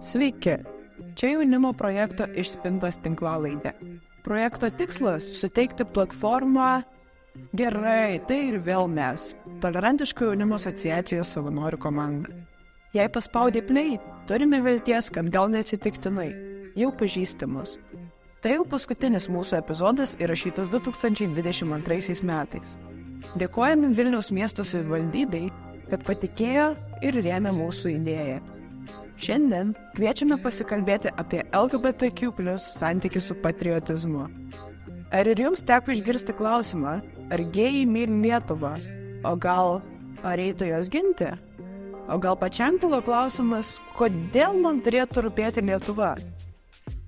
Sveiki, čia jaunimo projekto Išspintos tinklalaidė. Projekto tikslas - suteikti platformą Gerai, tai ir vėl mes - Tolerantiško jaunimo asociacijos savanorių komanda. Jei paspaudė play, turime vilties, kad gal neatsitiktinai, jau pažįstamus. Tai jau paskutinis mūsų epizodas įrašytas 2022 metais. Dėkojame Vilniaus miesto savivaldybei, kad patikėjo ir rėmė mūsų idėją. Šiandien kviečiame pasikalbėti apie LGBTQ plus santykių su patriotizmu. Ar ir jums teko išgirsti klausimą, ar gėjai myli Lietuvą, o gal ar eitų jos ginti? O gal pačiam kilo klausimas, kodėl man turėtų rūpėti Lietuva?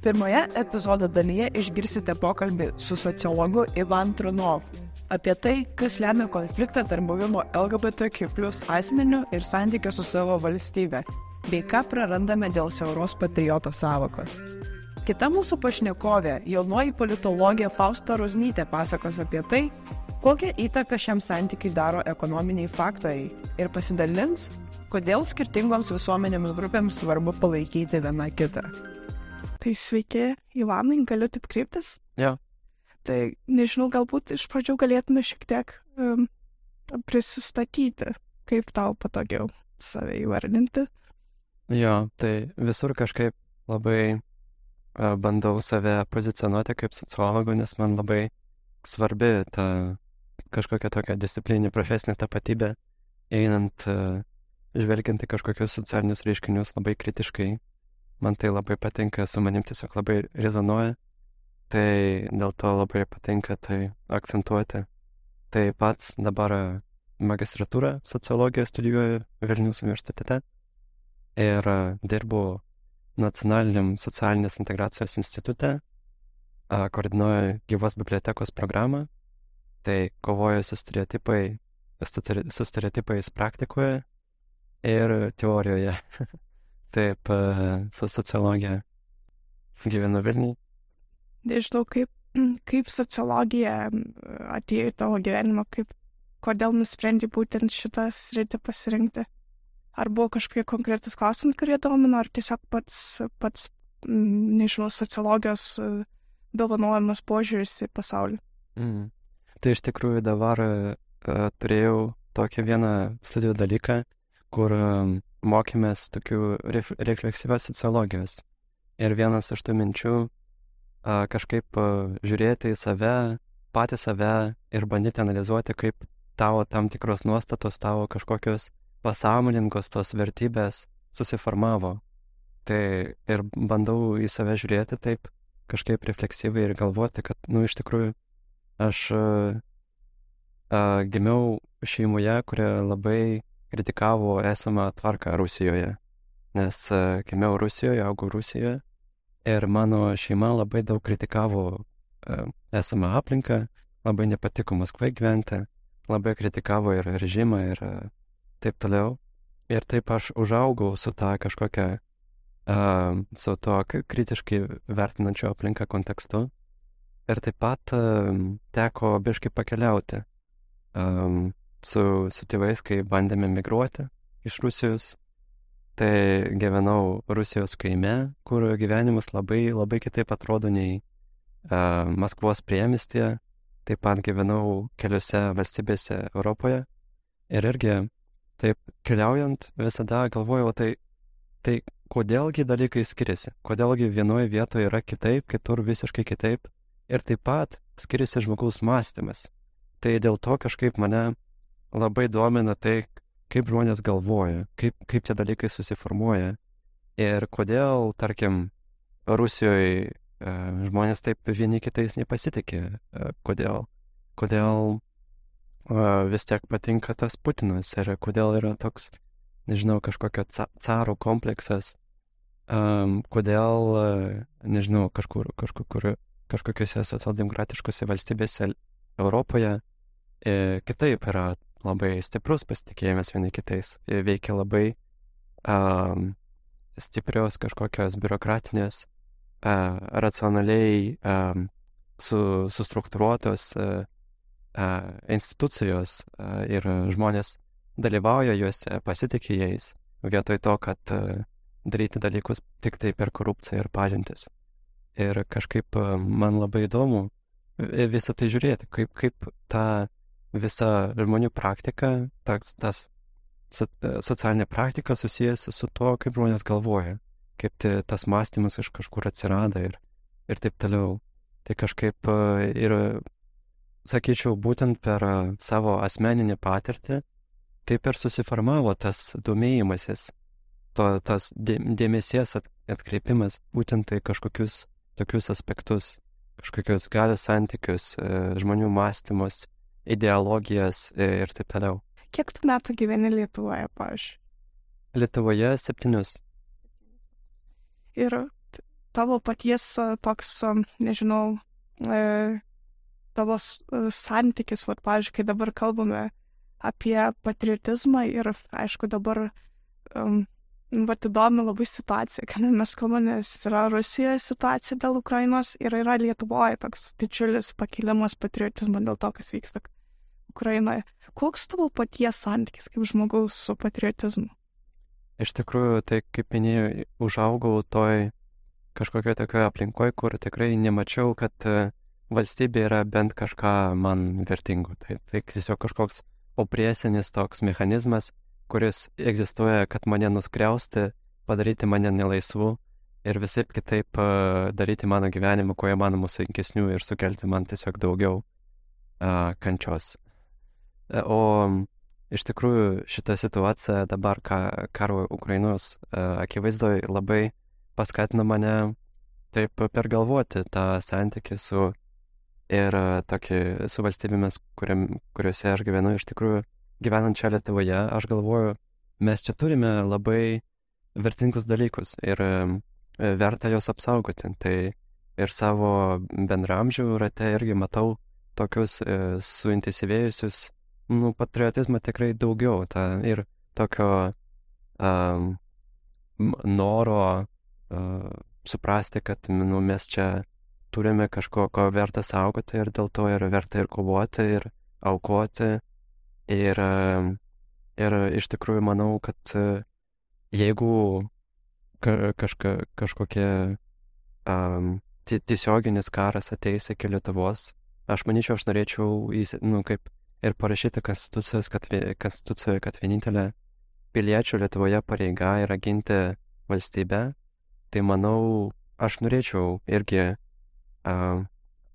Pirmoje epizodo dalyje išgirsite pokalbį su sociologu Ivan Trunov apie tai, kas lemia konfliktą tarp buvimo LGBTQ plus asmenių ir santykio su savo valstybe, bei ką prarandame dėl siauros patrioto savokos. Kita mūsų pašnekovė, jaunoji politologė Fausta Roznytė pasakos apie tai, kokią įtaką šiam santykiui daro ekonominiai faktoriai ir pasidalins, kodėl skirtingoms visuomenėms grupėms svarbu palaikyti viena kitą. Tai sveiki, Ivanai, galiu taip kreiptis? Jo. Tai nežinau, galbūt iš pradžių galėtume šiek tiek um, prisistatyti, kaip tau patogiau save įvardinti. Jo, tai visur kažkaip labai uh, bandau save pozicionuoti kaip sociologu, nes man labai svarbi ta kažkokia tokia disciplininė profesinė tapatybė, einant, uh, žvelgiant į kažkokius socialinius reiškinius labai kritiškai. Man tai labai patinka, su manim tiesiog labai rezonuoja, tai dėl to labai patinka tai akcentuoti. Tai pats dabar magistratūrą sociologiją studijuoju Vilnius universitete ir dirbu Nacionaliniam socialinės integracijos institute, koordinuoju gyvos bibliotekos programą, tai kovoju su stereotipai, su stereotipais praktikoje ir teorijoje. Taip, su sociologija gyvenu Vilniui. Nežinau, kaip, kaip sociologija atėjo į tavo gyvenimą, kaip, kodėl nusprendži būtent šitą sritį pasirinkti. Ar buvo kažkokie konkretus klausimai, kurie domino, ar tiesiog pats, pats nežinau, sociologijos dovanojamas požiūris į pasaulį? Mm. Tai iš tikrųjų dabar uh, turėjau tokią vieną studijų dalyką, kur um, mokėmės tokių ref, refleksyvios sociologijos. Ir vienas iš tų minčių uh, kažkaip uh, žiūrėti į save, patį save ir bandyti analizuoti, kaip tavo tam tikros nuostatos, tavo kažkokios pasąmoningos tos vertybės susiformavo. Tai ir bandau į save žiūrėti taip kažkaip refleksyviai ir galvoti, kad, nu, iš tikrųjų, aš uh, gimiau šeimoje, kurie labai kritikavo esamą tvarką Rusijoje. Nes uh, gimiau Rusijoje, augau Rusijoje ir mano šeima labai daug kritikavo uh, esamą aplinką, labai nepatiko Maskvai gyventi, labai kritikavo ir režimą ir taip toliau. Ir taip aš užaugau su tą kažkokią, uh, su to kritiškai vertinančio aplinką kontekstu. Ir taip pat um, teko biškai pakeliauti um, su, su tėvais, kai bandėme migruoti iš Rusijos. Tai gyvenau Rusijos kaime, kur gyvenimas labai, labai kitaip atrodo nei uh, Maskvos priemestėje. Taip pat gyvenau keliose valstybėse Europoje. Ir irgi taip keliaujant visada galvojau, tai, tai kodėlgi dalykai skiriasi, kodėlgi vienoje vietoje yra kitaip, kitur visiškai kitaip? Ir taip pat skiriasi žmogaus mąstymas. Tai dėl to kažkaip mane labai domina tai, kaip žmonės galvoja, kaip, kaip tie dalykai susiformuoja. Ir kodėl, tarkim, Rusijoje e, žmonės taip vieni kitais nepasitikė, e, kodėl, kodėl vis tiek patinka tas Putinas ir kodėl yra toks, nežinau, kažkokio caro kompleksas, um, kodėl, nežinau, kažkur, kažkur, kažkokiuose socialdemokratiškose valstybėse Europoje e, kitaip yra labai stiprus pasitikėjimas vieni kitais, e, veikia labai um, stiprios kažkokios biurokratinės, uh, racionaliai um, su, sustruktūruotos uh, institucijos ir žmonės dalyvauja juose, pasitikė jais, vietoj to, kad daryti dalykus tik tai per korupciją ir pažintis. Ir kažkaip man labai įdomu visą tai žiūrėti, kaip, kaip ta visa žmonių praktika, tas, tas so, socialinė praktika susijęs su tuo, kaip žmonės galvoja, kaip tas mąstymas iš kažkur atsirado ir, ir taip toliau. Tai kažkaip ir, sakyčiau, būtent per savo asmeninį patirtį, taip ir susiformavo tas domėjimasis to, tas dėmesės atkreipimas būtent tai kažkokius tokius aspektus, kažkokius galios santykius, e, žmonių mąstymus, ideologijas e, ir taip toliau. Kiek tu metų gyveni Lietuvoje, pavyzdžiui? Lietuvoje septynius. Ir tavo paties e, toks, nežinau, tavo santykis, va, pavyzdžiui, kai dabar kalbame apie patriotizmą ir, aišku, dabar um, Vat įdomi labai situacija, kad mes kalbame, nes yra Rusijoje situacija dėl Ukrainos ir yra Lietuvoje toks didžiulis pakilimas patriotizmo dėl to, kas vyksta Ukrainoje. Koks tavo paties santykis kaip žmogaus su patriotizmu? Iš tikrųjų, tai kaip minėjau, užaugau toj kažkokioje tokioje aplinkoje, kur tikrai nemačiau, kad e, valstybė yra bent kažką man vertingo. Tai, tai tiesiog kažkoks opriesinis toks mechanizmas, kuris egzistuoja, kad mane nuskriausti, padaryti mane nelaisvu ir visai kitaip daryti mano gyvenimą, kuo įmanoma sunkesnių ir sukelti man tiesiog daugiau uh, kančios. E, o iš tikrųjų šita situacija dabar ka, karo Ukrainos uh, akivaizdoje labai paskatino mane taip pergalvoti tą santykį su ir uh, tokį su valstybėmis, kuriam, kuriuose aš gyvenu iš tikrųjų gyvenant čia Lietuvoje, aš galvoju, mes čia turime labai vertingus dalykus ir verta juos apsaugoti. Tai ir savo bendramžių rate irgi matau tokius e, suintensyvėjusius, nu, patriotizmą tikrai daugiau. Ta, ir tokio um, noro uh, suprasti, kad nu, mes čia turime kažko, ko verta saugoti ir dėl to yra verta ir kovoti, ir aukoti, Ir, ir iš tikrųjų manau, kad jeigu ka, kažka, kažkokia um, tiesioginis karas ateis iki Lietuvos, aš manyčiau, aš norėčiau, nu, kaip ir parašyti konstitucijos, kad, konstitucijoje, kad vienintelė piliečių Lietuvoje pareiga yra ginti valstybę, tai manau, aš norėčiau irgi uh,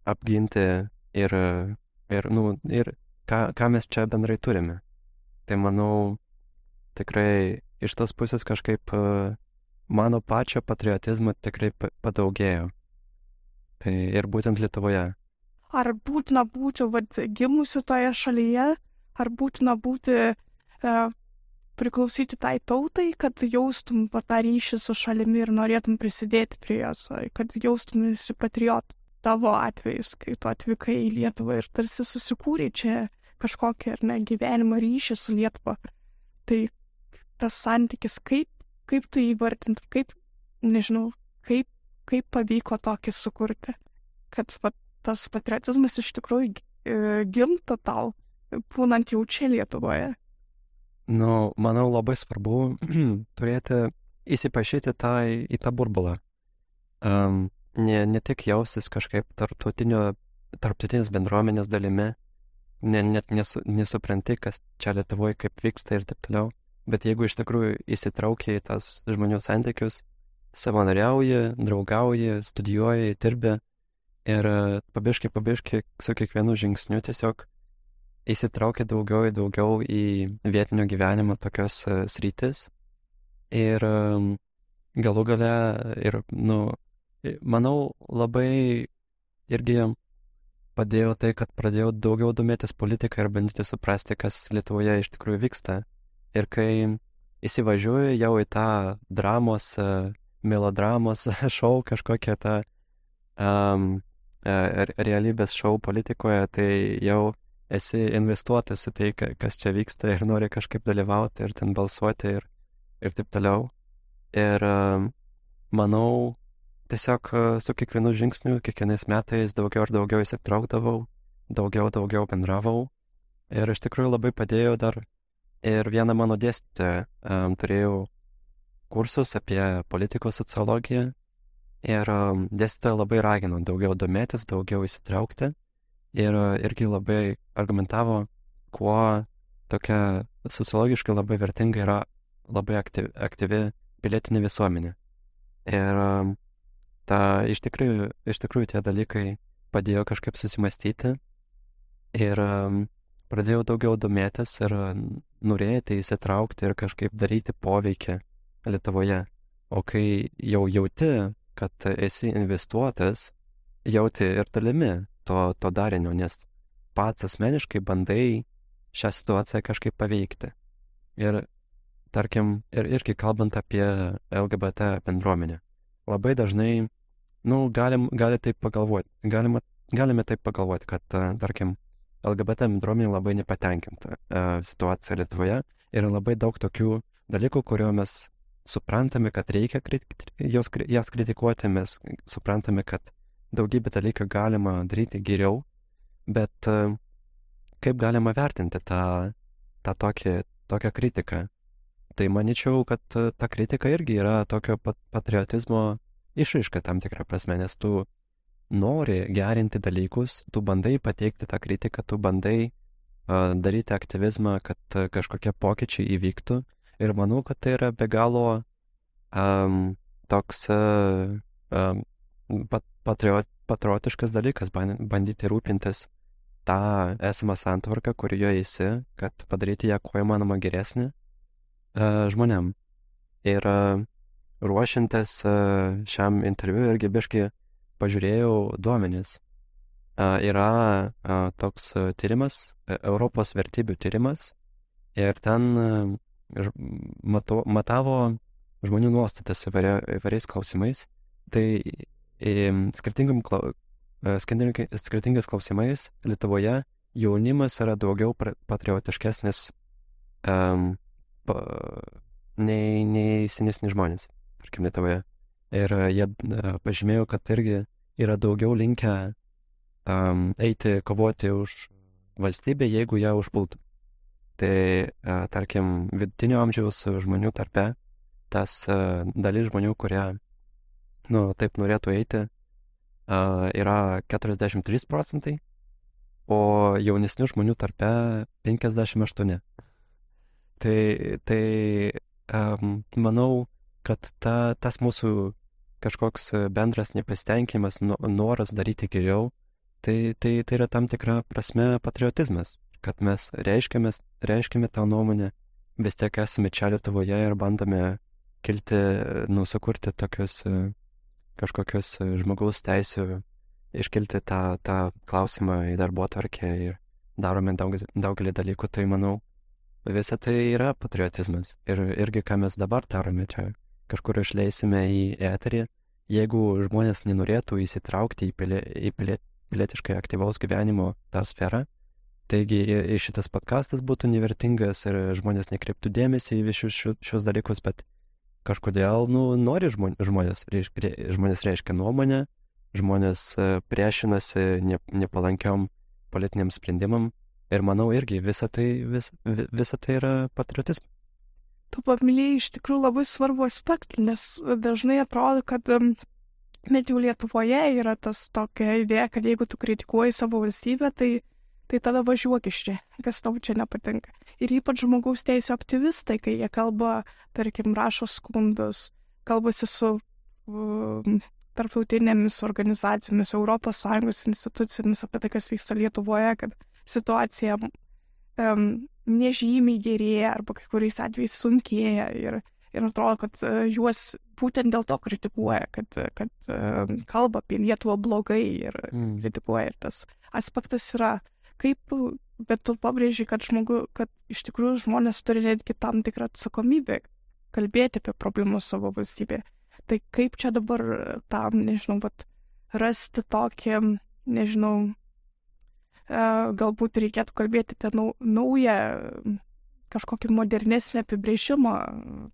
apginti ir, ir, nu, ir ką, ką mes čia bendrai turime. Tai manau, tikrai iš tos pusės kažkaip mano pačio patriotizmo tikrai padaugėjo. Tai ir būtent Lietuvoje. Ar būtina būti vad, gimusi toje šalyje, ar būtina būti e, priklausyti tai tautai, kad jaustum tą ryšį su šalimi ir norėtum prisidėti prie jos, kad jaustum esi patriot tavo atvejus, kai tu atvykai į Lietuvą ir tarsi susikūrė čia kažkokį ar ne gyvenimo ryšį su Lietuva. Tai tas santykis, kaip, kaip tu įvardint, kaip, nežinau, kaip, kaip pavyko tokį sukurti, kad va, tas patriotizmas iš tikrųjų e, gimta tau, būnant jau čia Lietuvoje. Nu, manau, labai svarbu turėti įsipašyti tą, į tą burbulą. Um, ne, ne tik jaustis kažkaip tarptautinės bendruomenės dalimi, ne, net nesu, nesupranti, kas čia Lietuvoje kaip vyksta ir taip toliau, bet jeigu iš tikrųjų įsitraukia į tas žmonių santykius, savanoriauji, draugauji, studijuoji, dirbi ir pabiškai, pabiškai su kiekvienu žingsniu tiesiog įsitraukia daugiau ir daugiau į vietinio gyvenimo tokios uh, sritis. Ir galų gale ir, nu, manau, labai irgi padėjo tai, kad pradėjau daugiau domėtis politiką ir bandyti suprasti, kas Lietuvoje iš tikrųjų vyksta. Ir kai įsivažiuoju jau į tą dramos, melodramos šou, kažkokią tą um, realybės šou politikoje, tai jau esi investuotas į tai, kas čia vyksta ir nori kažkaip dalyvauti ir ten balsuoti ir, ir taip toliau. Ir um, manau, tiesiog e, su kiekvienu žingsniu, kiekvienais metais daugiau ir daugiau įsitraukdavau, daugiau, daugiau bendravau. Ir iš tikrųjų labai padėjo dar ir vieną mano dėstytoją um, turėjau kursus apie politikos sociologiją ir um, dėstytoja labai ragino daugiau domėtis, daugiau įsitraukti ir uh, irgi labai argumentavo, kuo tokia sociologiškai labai vertinga yra labai aktyvi, aktyvi pilietinė visuomenė. Ir um, ta, iš, tikrųjų, iš tikrųjų tie dalykai padėjo kažkaip susimastyti ir um, pradėjau daugiau domėtis ir norėti įsitraukti ir kažkaip daryti poveikį Lietuvoje. O kai jau jauti, kad esi investuotas, jauti ir dalimi to, to darinio, nes pats asmeniškai bandai šią situaciją kažkaip paveikti. Ir tarkim, ir irgi kalbant apie LGBT bendruomenę, labai dažnai, nu, galim, gali taip pagalvoti, galima, galime taip pagalvoti, kad, tarkim, LGBT bendruomenė labai nepatenkinta uh, situacija Lietuvoje ir labai daug tokių dalykų, kuriuo mes suprantame, kad reikia jos, jas kritikuoti, mes suprantame, kad daugybę dalykų galima daryti geriau, bet uh, kaip galima vertinti tą, tą tokį, tokią kritiką? Tai manyčiau, kad ta kritika irgi yra tokio pat patriotizmo išraiška tam tikrą prasme, nes tu nori gerinti dalykus, tu bandai pateikti tą kritiką, tu bandai uh, daryti aktyvizmą, kad uh, kažkokie pokyčiai įvyktų. Ir manau, kad tai yra be galo um, toks uh, um, pat, patriot, patriotiškas dalykas, bandyti rūpintis tą esamą santvarką, kurioje esi, kad padaryti ją kuo įmanoma geresnį uh, žmonėm. Ir uh, ruošiantis uh, šiam interviu irgi biškai pažiūrėjau duomenis. Yra toks tyrimas, e, Europos vertybių tyrimas, ir ten mato, matavo žmonių nuostatas įvairia, įvairiais klausimais. Tai e, skirtingais klausimais Lietuvoje jaunimas yra daugiau patriotiškesnis um, pa, nei, nei senesni žmonės, tarkim, Lietuvoje. Ir jie pažymėjo, kad irgi yra daugiau linkę um, eiti kovoti už valstybę, jeigu ją užpultų. Tai, uh, tarkim, vidutinio amžiaus žmonių tarpe tas uh, dalis žmonių, kurie, nu, taip norėtų eiti, uh, yra 43 procentai, o jaunesnių žmonių tarpe 58. Tai, tai um, manau, kad ta, tas mūsų kažkoks bendras nepasitenkinimas, noras daryti geriau, tai, tai, tai yra tam tikra prasme patriotizmas, kad mes reiškiame, reiškiame tą nuomonę, vis tiek esame čia Lietuvoje ir bandome kilti, nusukurti tokius kažkokius žmogaus teisų, iškelti tą, tą klausimą į darbo atvarkę ir darome daug, daugelį dalykų, tai manau, visa tai yra patriotizmas. Ir irgi, ką mes dabar darome čia kažkur išleisime į eterį, jeigu žmonės nenorėtų įsitraukti į, pilie, į pilie, pilietiškai aktyvaus gyvenimo tą sferą, taigi šitas podkastas būtų nevertingas ir žmonės nekreiptų dėmesį į visus šios dalykus, bet kažkodėl, nu, nori žmonės, žmonės reiškia nuomonę, žmonės e, priešinasi ne, nepalankiam politiniam sprendimam ir manau irgi visa tai, vis, visa tai yra patriotizmas tu paminėjai iš tikrųjų labai svarbu aspektą, nes dažnai atrodo, kad net jau Lietuvoje yra tas tokia idėja, kad jeigu tu kritikuoji savo valstybę, tai, tai tada važiuok iš čia, kas tau čia nepatinka. Ir ypač žmogaus teisų aktyvistai, kai jie kalba, tarkim, rašo skundus, kalbasi su um, tarptautinėmis organizacijomis, ES institucijomis apie tai, kas vyksta Lietuvoje, kad situacija um, nežymiai gerėja arba kai kuriais atvejais sunkėja ir, ir atrodo, kad uh, juos būtent dėl to kritikuoja, kad, kad uh, kalba apie Lietuvą blogai ir mm. kritikuoja. Ir tas aspektas yra, kaip, bet tu pabrėži, kad, žmogu, kad iš tikrųjų žmonės turi netgi tam tikrą atsakomybę kalbėti apie problemus savo valstybėje. Tai kaip čia dabar tam, nežinau, bet rasti tokį, nežinau, galbūt reikėtų kalbėti apie nau, naują kažkokį modernesnį apibrėžimą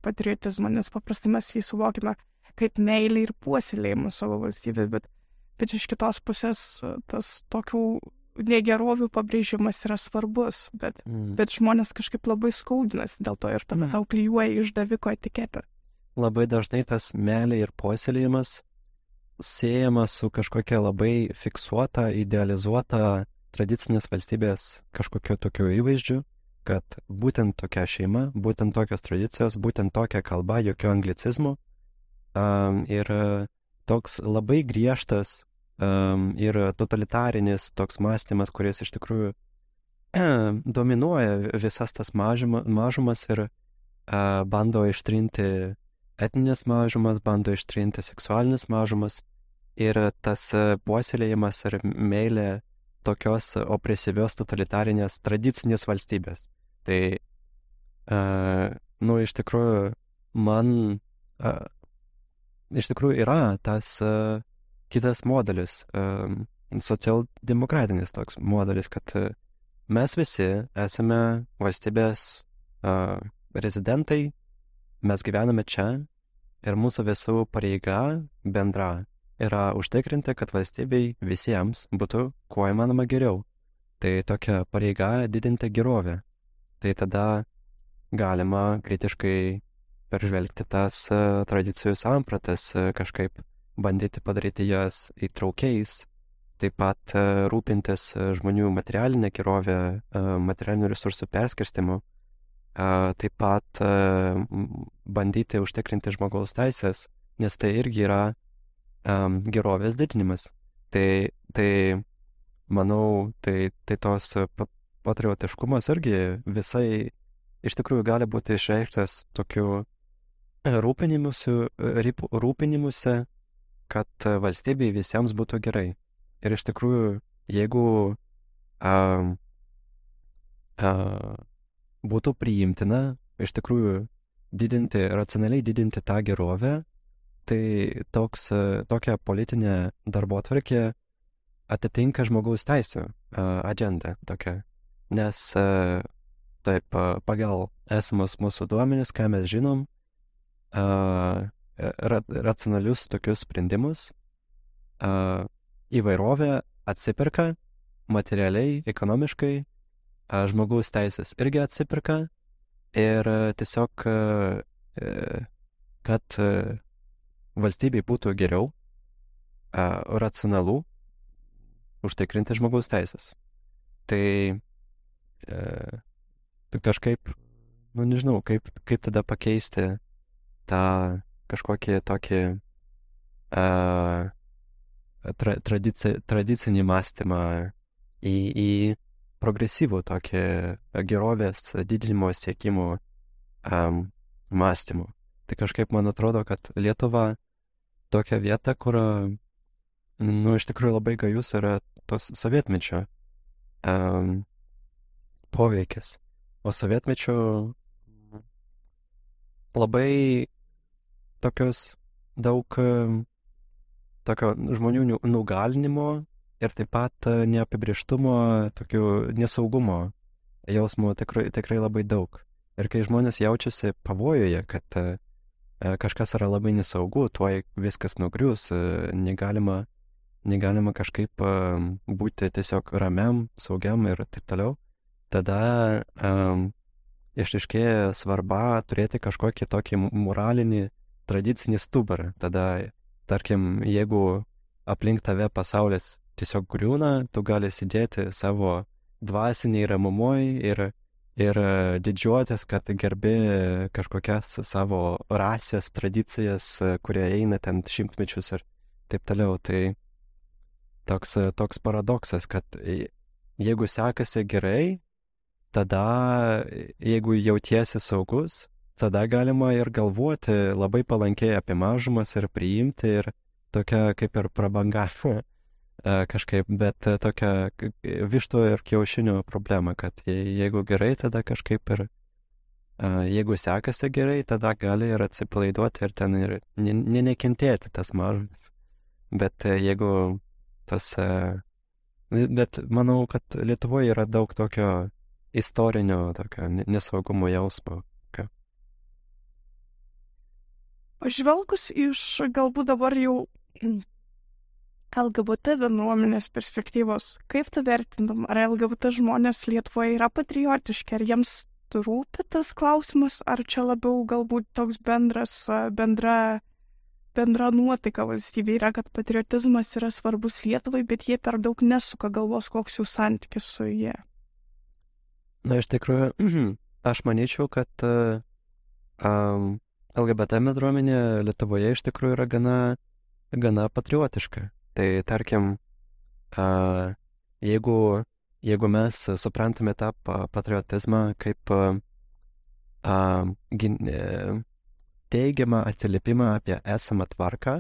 patriotizmo, nes paprastai mes jį suvokime kaip meilį ir puoselėjimą savo valstybę, bet, bet iš kitos pusės tas tokių negerovių pabrėžimas yra svarbus, bet, mm. bet žmonės kažkaip labai skaudinasi dėl to ir tada mm. tau klyjuoja išdaviko etiketę. labai dažnai tas meilė ir puoselėjimas siejama su kažkokia labai fiksuota, idealizuota tradicinės valstybės kažkokio tokio įvaizdžiu, kad būtent tokia šeima, būtent tokios tradicijos, būtent tokia kalba, jokio anglicizmų. Um, ir toks labai griežtas um, ir totalitarinis toks mąstymas, kuris iš tikrųjų dominuoja visas tas mažuma, mažumas ir uh, bando ištrinti etninės mažumas, bando ištrinti seksualinės mažumas ir tas puoselėjimas ir meilė tokios opresyvios totalitarinės tradicinės valstybės. Tai, uh, nu, iš tikrųjų, man, uh, iš tikrųjų yra tas uh, kitas modelis, uh, socialdemokratinis toks modelis, kad uh, mes visi esame valstybės uh, rezidentai, mes gyvename čia ir mūsų visų pareiga bendra yra užtikrinti, kad valstybei visiems būtų kuo įmanoma geriau. Tai tokia pareiga didinti gerovę. Tai tada galima kritiškai peržvelgti tas uh, tradicijų sampratas, uh, kažkaip bandyti padaryti jas įtraukiais, taip pat uh, rūpintis žmonių materialinę gerovę, materialinių resursų perskirstimu, taip pat bandyti užtikrinti žmogaus teisės, nes tai irgi yra um, gerovės didinimas. Tai, tai manau, tai, tai tos patriotiškumas irgi visai iš tikrųjų gali būti išreikštas tokiu rūpinimusi, rūpinimusi, kad valstybei visiems būtų gerai. Ir iš tikrųjų, jeigu a, a, būtų priimtina, iš tikrųjų, didinti, racionaliai didinti tą gerovę, tai toks, tokia politinė darbo atvarkė atitinka žmogaus teisų agendą tokia. Nes taip, pagal esamus mūsų duomenis, ką mes žinom, ra racionalius tokius sprendimus, įvairovė atsiperka materialiai, ekonomiškai, žmogaus teisės irgi atsiperka ir tiesiog, kad valstybei būtų geriau, a, racionalu užtikrinti žmogaus teisės. Tai e, kažkaip, nu nežinau, kaip, kaip tada pakeisti tą kažkokį tokį a, tra, tradici, tradicinį mąstymą į, į progresyvų tokį gerovės didinimo siekimų um, mąstymų. Tai kažkaip man atrodo, kad Lietuva tokia vieta, kur, nu, iš tikrųjų labai gajus yra tos sovietmečio um, poveikis. O sovietmečio labai tokios daug tokio žmonių nugalinimo ir taip pat neapibrieštumo, tokių nesaugumo jausmų tikrai, tikrai labai daug. Ir kai žmonės jaučiasi pavojuje, kad E, kažkas yra labai nesaugu, tuoj viskas nugrius, negalima, negalima kažkaip būti tiesiog ramiam, saugiam ir taip toliau, tada um, išriškėja svarba turėti kažkokį tokį moralinį, tradicinį stuburą. Tada, tarkim, jeigu aplink tave pasaulis tiesiog griūna, tu gali sėdėti savo dvasiniai ramumoj ir ir e, didžiuotis, kad gerbi kažkokias savo rasės tradicijas, e, kurie eina ten šimtmečius ir taip toliau. Tai toks, e, toks paradoksas, kad jeigu sekasi gerai, tada jeigu jautiesi saugus, tada galima ir galvoti labai palankiai apie mažumas ir priimti ir tokia kaip ir prabanga kažkaip, bet tokia višto ir kiaušinio problema, kad jeigu gerai, tada kažkaip ir jeigu sekasi gerai, tada gali ir atsipalaiduoti ir ten ir nenekentėti tas mažas. Bet jeigu tas... Bet manau, kad Lietuvoje yra daug tokio istorinio, tokio nesaugumo jausmo. Pažvelgus iš galbūt dabar jau LGBT bendruomenės perspektyvos, kaip tu vertintum, ar LGBT žmonės Lietuvoje yra patriotiški, ar jiems rūpi tas klausimas, ar čia labiau galbūt toks bendras, bendra, bendra nuotaika valstybė yra, kad patriotizmas yra svarbus Lietuvai, bet jie per daug nesuka galvos, koks jų santykis su jie. Na, iš tikrųjų, aš manyčiau, kad uh, um, LGBT bendruomenė Lietuvoje iš tikrųjų yra gana, gana patriotiška. Tai tarkim, jeigu jeigu mes suprantame tą patriotizmą kaip e, teigiamą atsiliepimą apie esamą tvarką,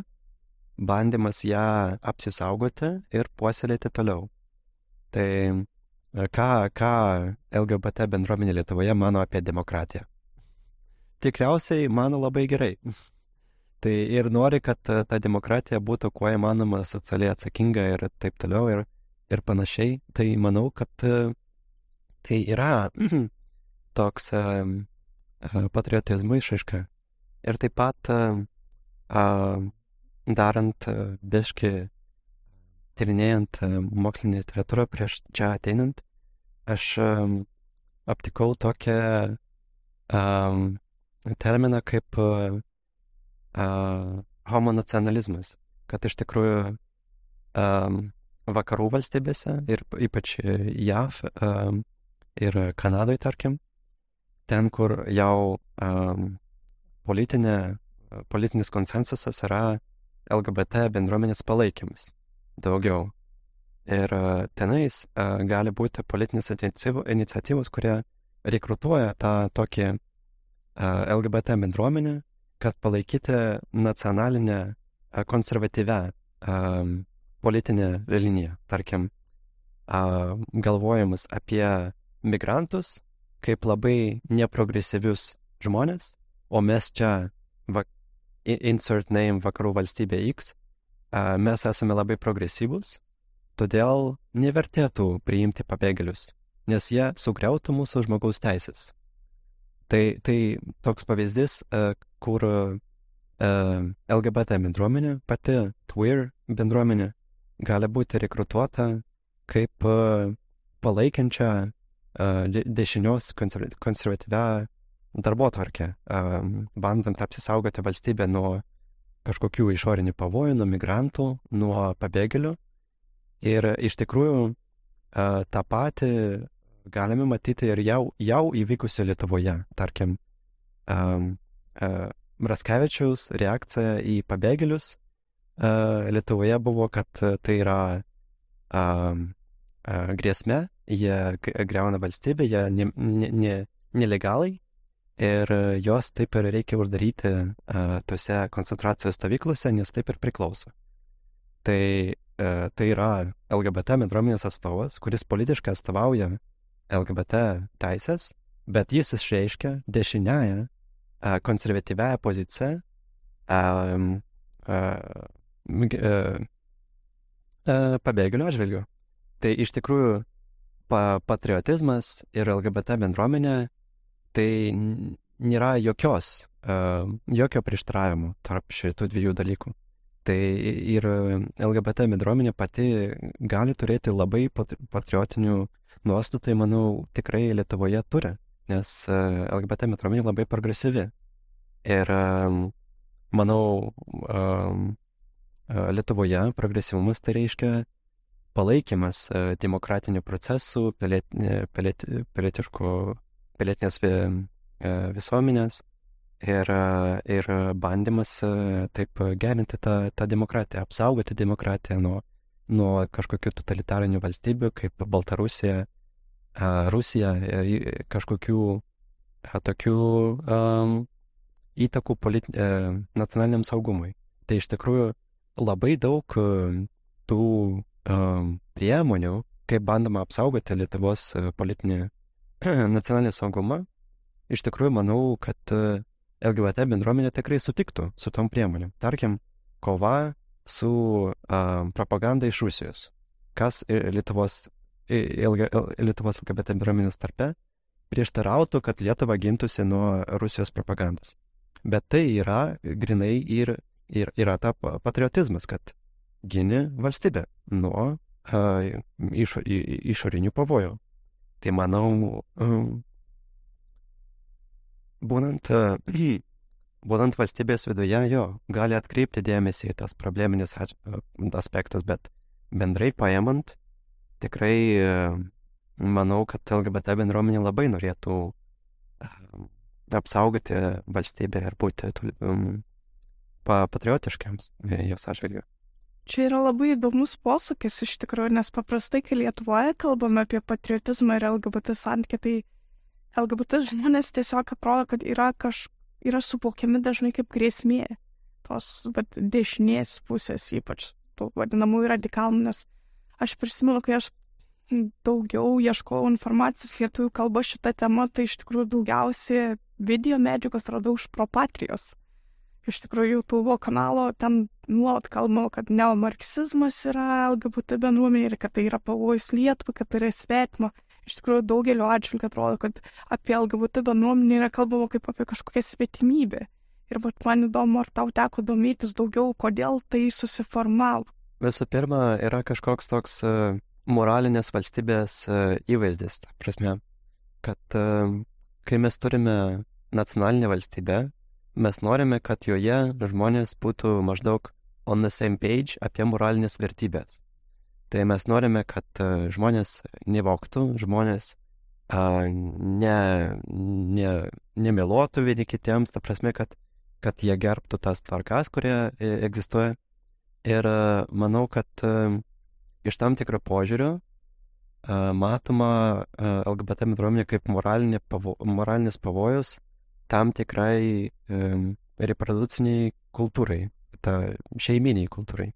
bandymas ją apsisaugoti ir puoselėti toliau. Tai ką, ką LGBT bendruomenė Lietuvoje mano apie demokratiją? Tikriausiai mano labai gerai. Tai ir nori, kad ta demokratija būtų kuo įmanoma socialiai atsakinga ir taip toliau. Ir ir panašiai, tai manau, kad e, tai yra toks e, e, patriotizmo išaiška. Ir taip pat darant biški, tyrinėjant mokslinį literatūrą prieš čia ateinant, aš aptikau tokią terminą kaip homonacionalizmas, kad iš tikrųjų um, vakarų valstybėse ir ypač JAV um, ir Kanadoje, tarkim, ten, kur jau um, politinė, politinis konsensusas yra LGBT bendruomenės palaikymas daugiau. Ir uh, tenais uh, gali būti politinės iniciatyvos, kurie rekrutuoja tą tokį uh, LGBT bendruomenę, kad palaikyti nacionalinę uh, konservatyvę um, politinė linija, tarkim, a, galvojimas apie migrantus kaip labai neprogresyvius žmonės, o mes čia, va, insert name vakarų valstybė X, a, mes esame labai progresyvus, todėl nevertėtų priimti pabėgėlius, nes jie sugriautų mūsų žmogaus teisės. Tai, tai toks pavyzdys, kur LGBT bendruomenė, pati queer bendruomenė, gali būti rekrutuota kaip palaikančia dešinios konservatyvę darbo tvarkę, bandant apsisaugoti valstybę nuo kažkokių išorinių pavojų, nuo migrantų, nuo pabėgėlių. Ir iš tikrųjų tą patį galime matyti ir jau, jau įvykusio Lietuvoje. Tarkim, Raskevičiaus reakcija į pabėgėlius Lietuvoje buvo, kad tai yra grėsmė, jie greuna valstybę, jie ne, ne, ne, nelegalai ir juos taip ir reikia uždaryti tose koncentracijos stovyklose, nes taip ir priklauso. Tai, tai yra LGBT bendruomenės atstovas, kuris politiškai atstovauja LGBT teisės, bet jis išreiškia dešiniąją konservatyvę poziciją a, pabėgėlių atžvilgių. Tai iš tikrųjų pa patriotizmas ir LGBT bendruomenė tai nėra jokios, jokio prieštaravimo tarp šitų dviejų dalykų. Tai ir LGBT bendruomenė pati gali turėti labai patriotinių nuostatų, tai manau tikrai Lietuvoje turi, nes LGBT bendruomenė labai progresyvi. Ir manau, Lietuvoje progresyvumas tai reiškia palaikymas demokratinių procesų, piliet, piliet, pilietiškų, pilietinės visuomenės ir, ir bandymas taip gerinti tą, tą demokratiją, apsaugoti demokratiją nuo, nuo kažkokių totalitarinių valstybių kaip Baltarusija, Rusija ir kažkokių tokių um, įtakų politi, nacionaliniam saugumui. Tai iš tikrųjų labai daug tų um, priemonių, kaip bandoma apsaugoti Lietuvos politinį nacionalinį saugumą, iš tikrųjų manau, kad LGBT bendruomenė tikrai sutiktų su tom priemonėm. Tarkim, kova su um, propaganda iš Rusijos. Kas Lietuvos, Lietuvos LGBT bendruomenės tarpe prieštarautų, kad Lietuva gintųsi nuo Rusijos propagandos. Bet tai yra grinai ir ir yra ta patriotizmas, kad gini valstybę nuo uh, iš, išorinių pavojų. Tai manau, um, būnant, būnant valstybės viduje, jo, gali atkreipti dėmesį į tas probleminis aspektus, bet bendrai paėmant, tikrai manau, kad LGBT bendruomenė labai norėtų apsaugoti valstybę ir būti patriotiškiams jos atžvilgiu. Čia yra labai įdomus posūkis iš tikrųjų, nes paprastai, kai Lietuvoje kalbame apie patriotizmą ir LGBT santykį, tai LGBT žmonės tiesiog atrodo, kad yra, kaž, yra suvokiami dažnai kaip grėsmė tos bet, dešinės pusės, ypač tų vadinamųjų radikalų, nes aš prisimenu, kai aš daugiau ieškojau informacijos lietuvių kalba šitą temą, tai iš tikrųjų daugiausiai video medžiagos radau iš propatrijos. Iš tikrųjų, YouTube kanalo ten nuolat kalbama, kad neomarksizmas yra LGBT bendruomenė ir kad tai yra pavojus Lietuvai, kad tai yra svetima. Iš tikrųjų, daugeliu atžvilgiu atrodo, kad apie LGBT bendruomenę yra kalbama kaip apie kažkokią svetimybę. Ir man įdomu, ar tau teko domėtis daugiau, kodėl tai susiformavo. Visų pirma, yra kažkoks toks uh, moralinės valstybės uh, įvaizdis. Prasme, kad uh, kai mes turime nacionalinę valstybę, mes norime, kad joje žmonės būtų maždaug on the same page apie moralinės vertybės. Tai mes norime, kad žmonės nevoktų, žmonės a, ne, ne, nemeluotų vieni kitiems, ta prasme, kad, kad jie gerbtų tas tvarkas, kurie e, egzistuoja. Ir a, manau, kad a, iš tam tikro požiūrio a, matoma LGBT bendruomenė kaip moralinė pavo, moralinis pavojus tam tikrai a, reprodukciniai kultūrai, ta šeiminiai kultūrai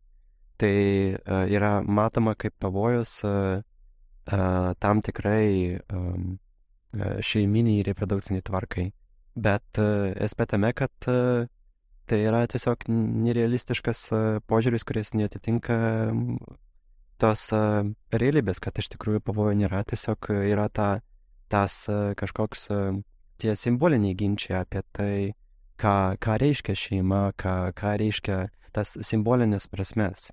tai yra matoma kaip pavojus tam tikrai šeiminiai reprodukciniai tvarkai. Bet esmė tame, kad tai yra tiesiog nerealistiškas uh, požiūris, kuris netitinka tos uh, realybės, kad iš tikrųjų pavojų nėra, tiesiog yra ta, tas uh, kažkoks tie simboliniai ginčiai apie tai, ką, ką reiškia šeima, ką, ką reiškia tas simbolinės prasmes.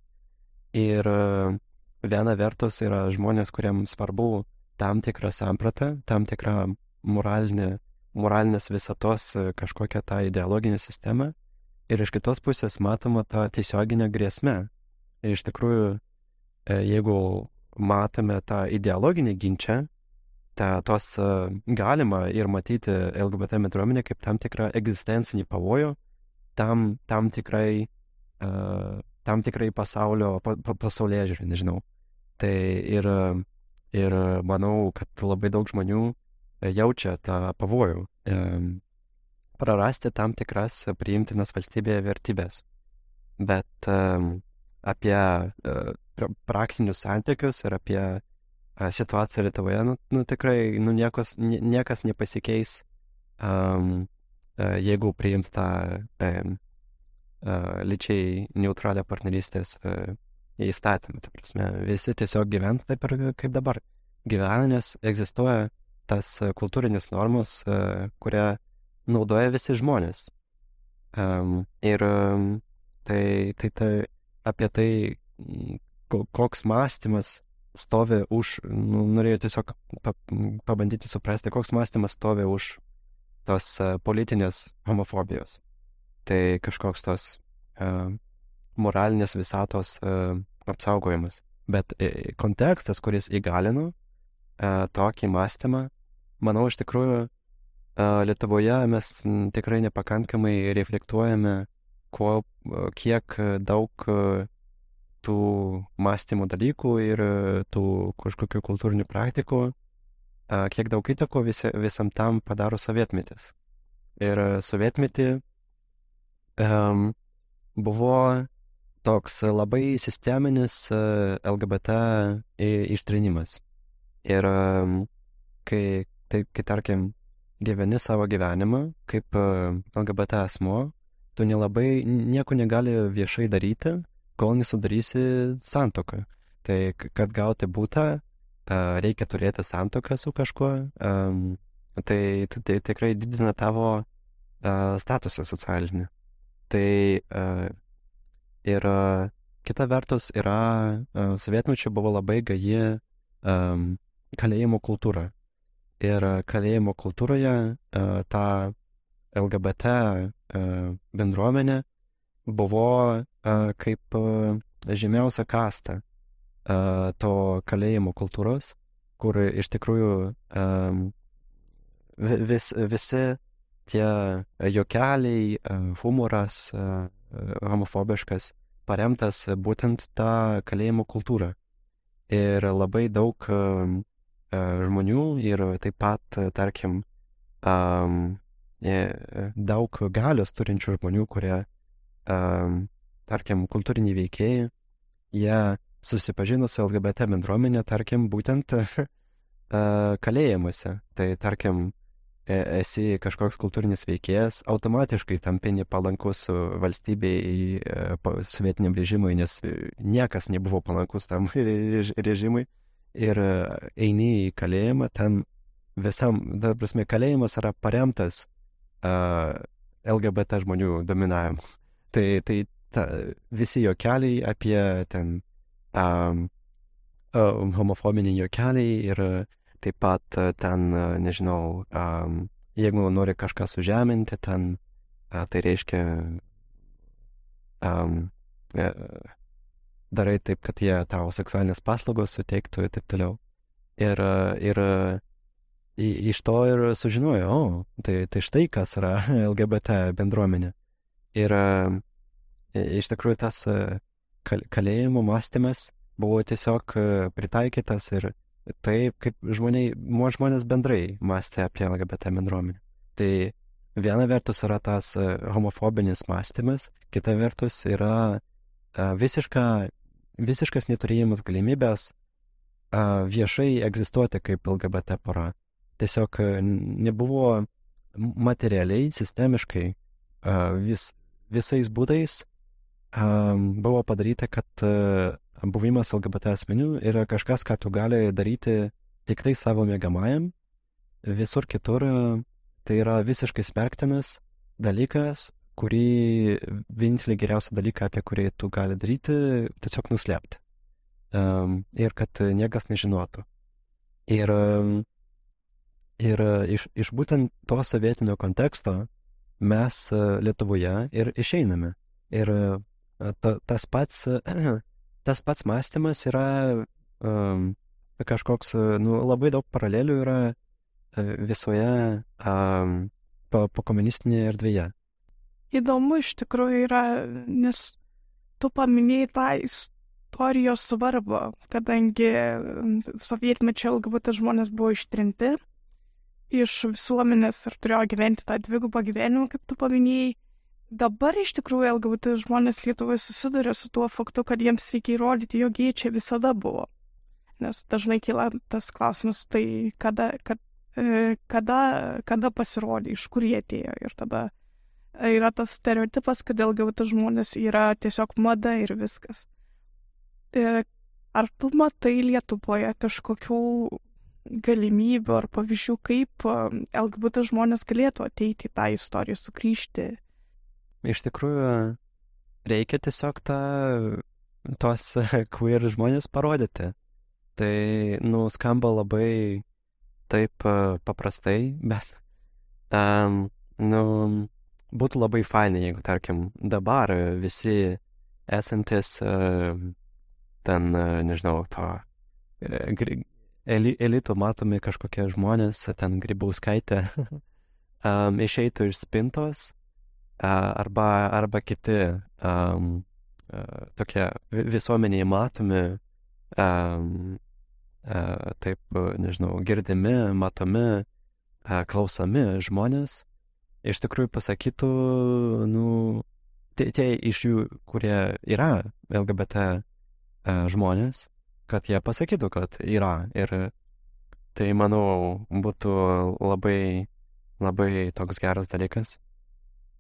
Ir e, viena vertus yra žmonės, kuriems svarbu tam tikra samprata, tam tikra moralinė, moralinės visatos e, kažkokia ta ideologinė sistema. Ir iš kitos pusės matoma ta tiesioginė grėsmė. Ir iš tikrųjų, e, jeigu matome tą ideologinį ginčią, tą tos galima ir matyti LGBT bendruomenę kaip tam tikrą egzistencinį pavojų, tam, tam tikrai uh, tam tikrai pasaulio, pa, pa, pasaulyje žiūrį, nežinau. Tai ir, ir manau, kad labai daug žmonių jaučia tą pavojų e, prarasti tam tikras priimtinas valstybėje vertybės. Bet apie e, praktinius santykius ir apie e, situaciją Lietuvoje, nu, nu tikrai nu, niekos, niekas nepasikeis, um, jeigu priims tą um, lyčiai neutralią partnerystės įstatymą. Tai prasme, visi tiesiog gyvena taip ir kaip dabar gyvena, nes egzistuoja tas kultūrinis normos, kurią naudoja visi žmonės. Um, ir um, tai, tai, tai apie tai, koks mąstymas stovi už, nu, norėjau tiesiog pa, pabandyti suprasti, koks mąstymas stovi už tos uh, politinės homofobijos tai kažkoks tos uh, moralinės visatos uh, apsaugojimas. Bet kontekstas, kuris įgalino uh, tokį mąstymą, manau, iš tikrųjų Lietuvoje mes tikrai nepakankamai reflektuojame, ko, uh, kiek daug tų mąstymo dalykų ir tų kažkokių kultūrinių praktikų, kiek daug įtako visi, visam tam padaro sovietmetis. Ir sovietmetį um, buvo toks labai sisteminis LGBT ištrinimas. Ir um, kai, tai, kai tarkim, gyveni savo gyvenimą kaip LGBT asmo, tu nelabai nieko negali viešai daryti, kol nesudarysi santoką. Tai kad gauti būtą, reikia turėti santoką su kažkuo, tai, tai tikrai didina tavo uh, statusą socialinį. Tai ir kita vertus yra, sovietmečiu buvo labai gaji kalėjimo kultūra. Ir kalėjimo kultūroje uh, tą LGBT bendruomenė buvo kaip žemiausia kasta to kalėjimo kultūros, kur iš tikrųjų vis, visi tie jokeliai, humoras homofobiškas paremtas būtent tą kalėjimo kultūrą. Ir labai daug žmonių ir taip pat, tarkim, daug galios turinčių žmonių, kurie, tarkim, kultūriniai veikėjai, jie susipažino su LGBT bendruomenė, tarkim, būtent kalėjimuose. Tai, tarkim, esi kažkoks kultūrinis veikėjas, automatiškai tampi nepalankus valstybei, sovietiniam režimui, nes niekas nebuvo palankus tam režimui. Ir e, eini į kalėjimą, ten visam, ta prasme, kalėjimas yra paremtas uh, LGBT žmonių dominavimu. Tai, tai ta, visi jokeliai apie ten um, uh, homofobiniai jokeliai ir uh, taip pat ten, nežinau, um, jeigu nori kažką sužeminti, ten uh, tai reiškia um, uh, darai taip, kad jie tau seksualinės paslaugos suteiktų ir taip toliau. Ir, ir iš to ir sužinojo, o, tai, tai štai kas yra LGBT bendruomenė. Ir iš tikrųjų tas kalėjimo mąstymas buvo tiesiog pritaikytas ir taip, kaip žmoniai, žmonės bendrai mąstė apie LGBT bendruomenę. Tai viena vertus yra tas e, homofobinis mąstymas, kita vertus yra e, visiška, visiškas neturėjimas galimybės e, viešai egzistuoti kaip LGBT pora. Tiesiog nebuvo materialiai, sistemiškai, vis, visais būdais buvo padaryta, kad buvimas LGBT asmenių yra kažkas, ką tu gali daryti tik tai savo mėgamajam, visur kitur tai yra visiškai smerktinas dalykas, kurį vienintelį geriausią dalyką, apie kurį tu gali daryti, tiesiog nuslėpti. Um, ir kad niekas nežinotų. Ir, ir iš, iš būtent to sovietinio konteksto mes Lietuvoje ir išeiname. Ir ta, tas pats tas pats mąstymas yra um, kažkoks, nu, labai daug paralelių yra visoje um, po, po komunistinėje erdvėje. Įdomu iš tikrųjų yra, nes tu paminėjai tą istorijos svarbą, kadangi sovietmečio LGBT žmonės buvo ištrinti iš visuomenės ir turėjo gyventi tą dvigubą gyvenimą, kaip tu paminėjai dabar iš tikrųjų LGBT žmonės Lietuvoje susiduria su tuo faktu, kad jiems reikia įrodyti, jog jie čia visada buvo. Nes dažnai kyla tas klausimas, tai kada, kad, e, kada, kada pasirodė, iš kur jie atėjo. Ir tada yra tas stereotipas, kad LGBT žmonės yra tiesiog mada ir viskas. E, ar tu matai Lietuvoje kažkokių galimybių ar pavyzdžių, kaip e, LGBT žmonės galėtų ateiti į tą istoriją, sugrįžti iš tikrųjų reikia tiesiog tą, tos queer žmonės parodyti. Tai, nu, skamba labai taip paprastai, bet, um, nu, būtų labai fainai, jeigu, tarkim, dabar visi esantis uh, ten, uh, nežinau, to eli, elito matomi kažkokie žmonės, ten grybauskaitė, um, išeitų iš spintos arba, arba kiti um, tokie visuomeniai matomi, um, taip, nežinau, girdimi, matomi, klausomi žmonės iš tikrųjų pasakytų, nu, tie, tie iš jų, kurie yra LGBT uh, žmonės, kad jie pasakytų, kad yra. Ir tai, manau, būtų labai, labai toks geras dalykas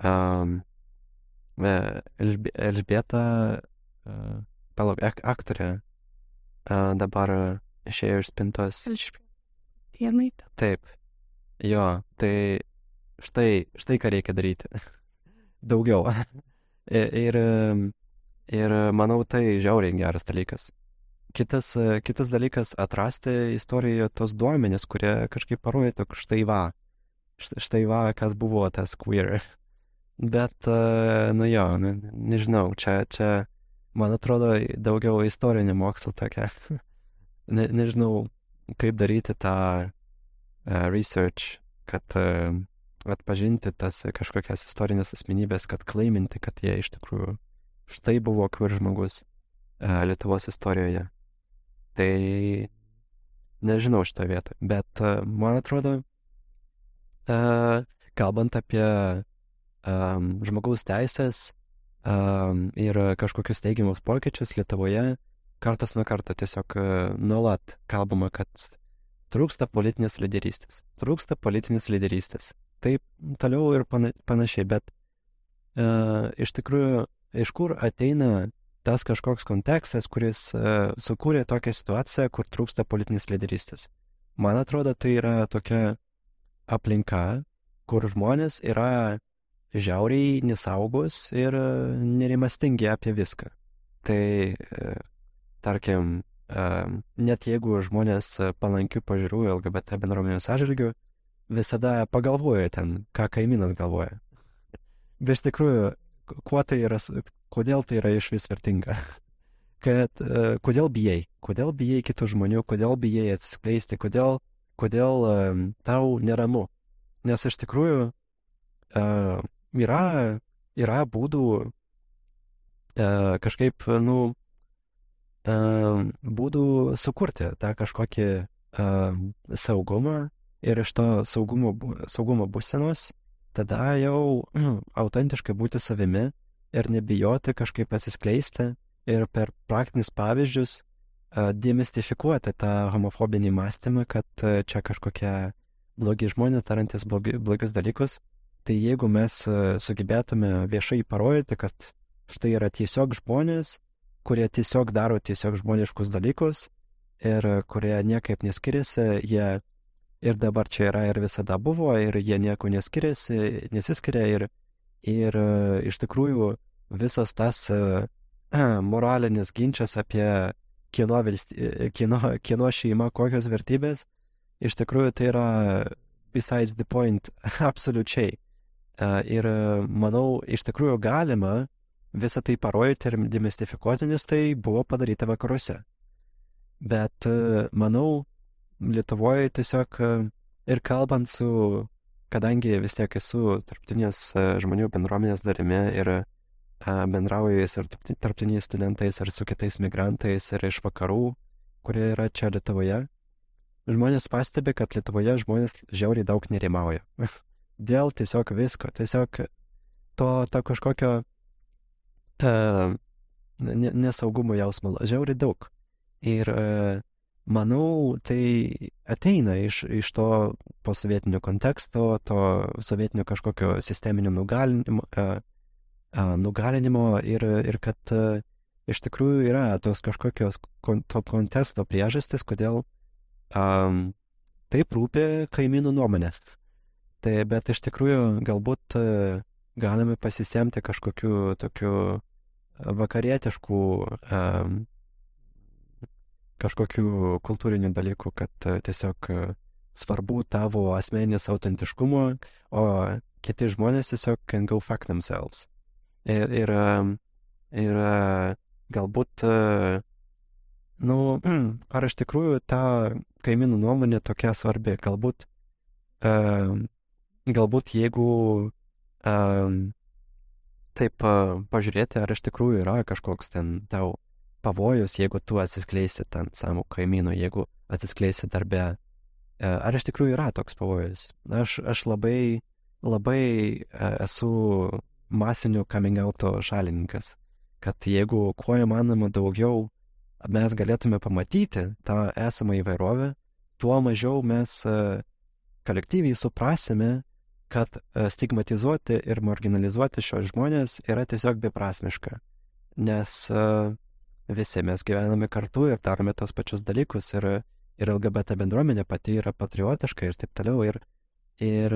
um, Elžbieta, uh, palauk, ak aktorė, uh, dabar išėjo iš spintos. Elžbieta. Taip. Jo, tai štai, štai ką reikia daryti. Daugiau. ir, ir manau, tai žiauriai geras dalykas. Kitas, kitas dalykas - atrasti istorijoje tos duomenys, kurie kažkaip parodytų, štai va, štai va, kas buvo tas queer. Bet, uh, nu jo, ne, nežinau, čia, čia, man atrodo, daugiau istorinė mokslo tokia. ne, nežinau, kaip daryti tą uh, research, kad uh, atpažinti tas kažkokias istorinės asmenybės, kad klaiminti, kad jie iš tikrųjų štai buvo queer žmogus uh, Lietuvos istorijoje. Tai nežinau šitą vietą, bet uh, man atrodo, uh, kalbant apie um, žmogaus teisės um, ir kažkokius teigiamus pokyčius Lietuvoje, kartas nuo karto tiesiog nuolat kalbama, kad trūksta politinės lyderystės. Trūksta politinės lyderystės. Taip toliau ir pana, panašiai, bet uh, iš tikrųjų, iš kur ateina tas kažkoks kontekstas, kuris uh, sukūrė tokią situaciją, kur trūksta politinės lyderystės. Man atrodo, tai yra tokia aplinka, kur žmonės yra žiauriai nesaugus ir nerimastingi apie viską. Tai, uh, tarkim, uh, net jeigu žmonės palankių pažiūrų LGBT bendruomenės atžvilgių, visada pagalvoja ten, ką kaimynas galvoja. Bet iš tikrųjų, kuo tai yra, kodėl tai yra iš vis vertinga. Kad uh, kodėl bijai, kodėl bijai kitų žmonių, kodėl bijai atsiskleisti, kodėl, kodėl um, tau neramu. Nes iš tikrųjų uh, yra, yra būdų uh, kažkaip, nu, uh, būdų sukurti tą kažkokį uh, saugumą ir iš to saugumo, saugumo būsenos tada jau autentiškai būti savimi ir nebijoti kažkaip atsiskleisti ir per praktinius pavyzdžius uh, demistifikuoti tą homofobinį mąstymą, kad uh, čia kažkokie blogi žmonės darantis blogi, blogius dalykus. Tai jeigu mes uh, sugebėtume viešai parodyti, kad štai yra tiesiog žmonės, kurie tiesiog daro tiesiog žmoniškus dalykus ir kurie niekaip neskiriasi, jie ir dabar čia yra ir visada buvo, ir jie nieko neskiriasi, nesiskiria ir, ir e, iš tikrųjų visas tas uh, moralinis ginčas apie kieno, valsty, kieno, kieno šeima, kokios vertybės, iš tikrųjų tai yra besides the point absoliučiai. Uh, ir manau, iš tikrųjų galima visą tai parodyti ir demistifikuoti, nes tai buvo padaryta vakaruose. Bet manau, Lietuvoje tiesiog ir kalbant su, kadangi vis tiek esu tarptautinės žmonių bendruomenės darimi ir bendrauju ir tarptautiniais studentais, ir su kitais migrantais, ir iš vakarų, kurie yra čia Lietuvoje, žmonės pastebi, kad Lietuvoje žmonės žiauriai daug nerimauja. Dėl tiesiog visko, tiesiog to, to kažkokio uh, nesaugumo jausmo žiauriai daug. Ir uh, manau, tai ateina iš, iš to posovietinio konteksto, to sovietinio kažkokio sisteminio nugalinimo, a, a, nugalinimo ir, ir kad a, iš tikrųjų yra tos kažkokios kon, to konteksto priežastis, kodėl a, taip rūpi kaimynų nuomonė. Tai bet iš tikrųjų galbūt a, galime pasisemti kažkokiu tokiu vakarietiškų a, kažkokių kultūrinių dalykų, kad e, tiesiog e, svarbu tavo asmeninis autentiškumo, o kiti žmonės tiesiog can go fuck themselves. Ir, ir, ir galbūt, e, nu, ar iš tikrųjų ta kaimynų nuomonė tokia svarbi, galbūt, galbūt jeigu taip pažiūrėti, ar iš tikrųjų yra kažkoks ten tau pavojus, jeigu tu atsiskleisi ten savo kaimynų, jeigu atsiskleisi darbe. E, ar iš tikrųjų yra toks pavojus? Aš, aš labai, labai e, esu masinių coming outo šalininkas, kad jeigu kuo įmanoma daugiau mes galėtume pamatyti tą esamą įvairovę, tuo mažiau mes e, kolektyviai suprasime, kad stigmatizuoti ir marginalizuoti šios žmonės yra tiesiog beprasmiška. Nes uh, visi mes gyvename kartu ir darome tos pačius dalykus ir, ir LGBT bendruomenė pati yra patriotiška ir taip toliau. Ir, ir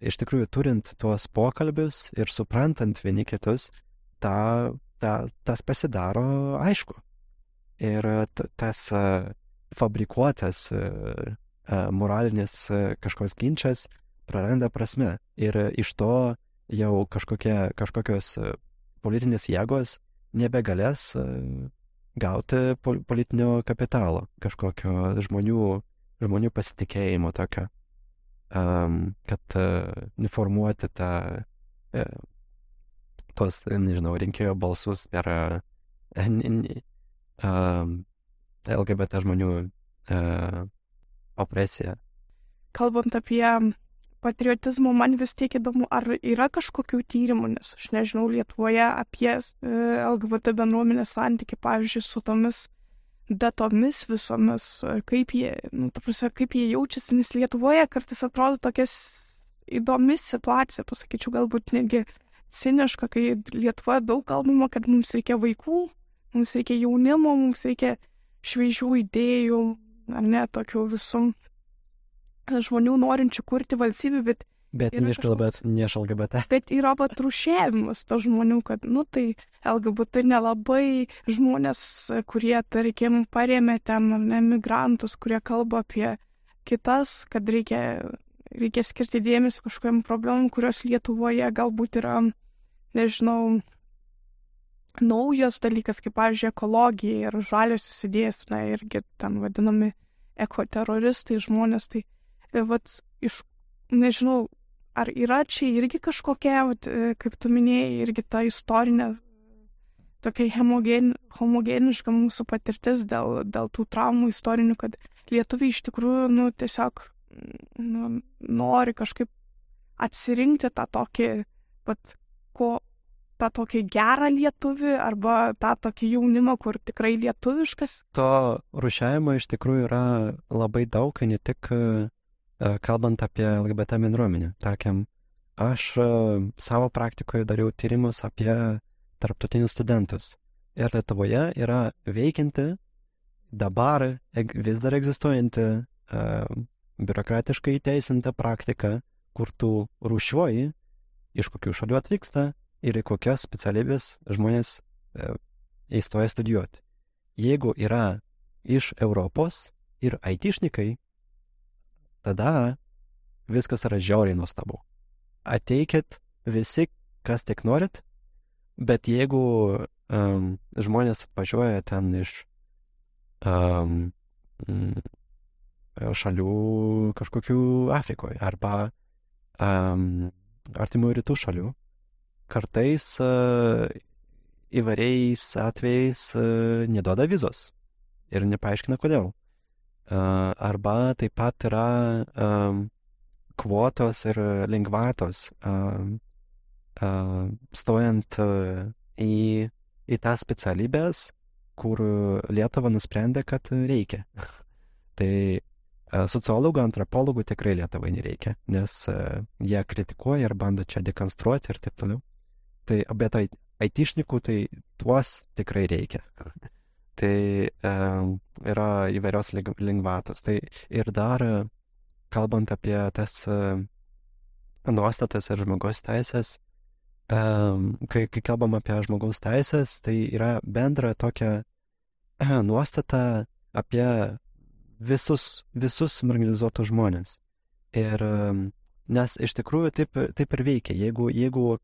iš tikrųjų turint tuos pokalbius ir suprantant vieni kitus, ta, ta, tas pasidaro aišku. Ir tas fabrikuotas moralinis kažkoks ginčas praranda prasme ir iš to jau kažkokie, kažkokios politinės jėgos nebegalės gauti politinio kapitalo, kažkokio žmonių, žmonių pasitikėjimo tokio, um, kad uh, informuoti tą, uh, tos, nežinau, rinkėjo balsus per uh, uh, LGBT žmonių uh, opresiją. Kalbant apie patriotizmo man vis tiek įdomu, ar yra kažkokių tyrimų, nes aš nežinau Lietuvoje apie e, LGBT bendruomenės santyki, pavyzdžiui, su tomis datomis visomis, e, kaip jie, nu, ta prasme, kaip jie jaučiasi, nes Lietuvoje kartais atrodo tokia įdomi situacija, pasakyčiau, galbūt netgi ciniška, kai Lietuvoje daug kalbama, kad mums reikia vaikų, mums reikia jaunimo, mums reikia šviežių idėjų, ar ne, tokių visų žmonių norinčių kurti valstybių, bet... Bet ne iš iš LGBT. Bet yra patrušėjimas to žmonių, kad, nu tai LGBT nelabai žmonės, kurie, tarkim, paremė ten ne, migrantus, kurie kalba apie kitas, kad reikia, reikia skirti dėmesį kažkokiam problemam, kurios Lietuvoje galbūt yra, nežinau, naujas dalykas, kaip, pavyzdžiui, ekologija ir žaliosios idėjas, na, irgi ten vadinami ekoteroristai žmonės, tai vat, iš, nežinau, ar yra čia irgi kažkokia, vat, e, kaip tu minėjai, irgi ta istorinė, tokia homogen, homogeniška mūsų patirtis dėl, dėl tų traumų istorinių, kad lietuviai iš tikrųjų, nu, tiesiog nu, nori kažkaip atsirinkti tą tokį, vat, ko, tą tokį gerą lietuvį arba tą tokį jaunimą, kur tikrai lietuviškas. To rušiavimo iš tikrųjų yra labai daug, ne tik E, kalbant apie LGBT bendruomenę. Tarkim, aš e, savo praktikoje dariau tyrimus apie tarptautinius studentus. Ir Lietuvoje yra veikianti, dabar vis dar egzistuojanti uh, biurokratiškai įteisinta praktika, kur tu rušiuoji, iš kokių šalių atvyksta ir į kokias specialybės žmonės įstoja studijuoti. Jeigu yra iš Europos ir aitišnikai, tada viskas yra žiauriai nuostabu. Ateikit visi, kas tik norit, bet jeigu um, žmonės atvažiuoja ten iš um, šalių kažkokių Afrikoje arba um, artimų rytų šalių, kartais uh, įvairiais atvejais uh, neduoda vizos ir nepaaiškina kodėl. Arba taip pat yra kvotos ir lengvatos stojant į, į tas specialybės, kur Lietuva nusprendė, kad reikia. tai sociologų, antropologų tikrai Lietuvai nereikia, nes jie kritikuoja ir bando čia dekonstruoti ir taip toliau. Tai, bet aitišnikų tai tuos tikrai reikia tai e, yra įvairios lengvatos. Tai ir dar, kalbant apie tas e, nuostatas ir žmogaus teisės, e, kai, kai kalbam apie žmogaus teisės, tai yra bendra tokia e, nuostata apie visus, visus marginalizuotus žmonės. Ir nes iš tikrųjų taip, taip ir veikia. Jeigu, jeigu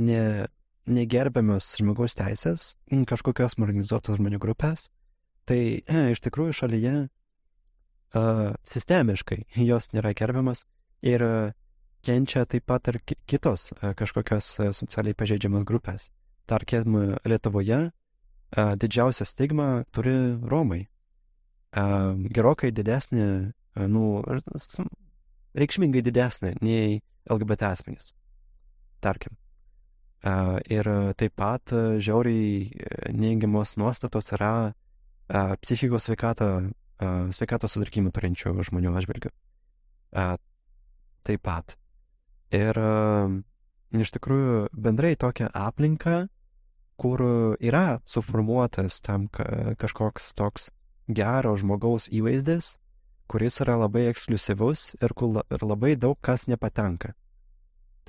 ne, negerbiamios žmogaus teisės kažkokios marginalizuotos žmonių grupės, tai e, iš tikrųjų šalyje uh, sistemiškai jos nėra gerbiamas ir uh, kenčia taip pat ir kitos uh, kažkokios uh, socialiai pažeidžiamas grupės. Tarkim, Lietuvoje uh, didžiausią stigmą turi Romai. Uh, gerokai didesnė, uh, nu, reikšmingai didesnė nei LGBT asmenys. Tarkim. Ir taip pat uh, žiauriai uh, neigiamos nuostatos yra psichikos sveikatą, sveikatos sutrikimų turinčių žmonių atžvilgių. Taip pat. Ir iš tikrųjų bendrai tokia aplinka, kur yra suformuotas tam kažkoks toks gero žmogaus įvaizdis, kuris yra labai ekskluzyvus ir kur labai daug kas nepatenka.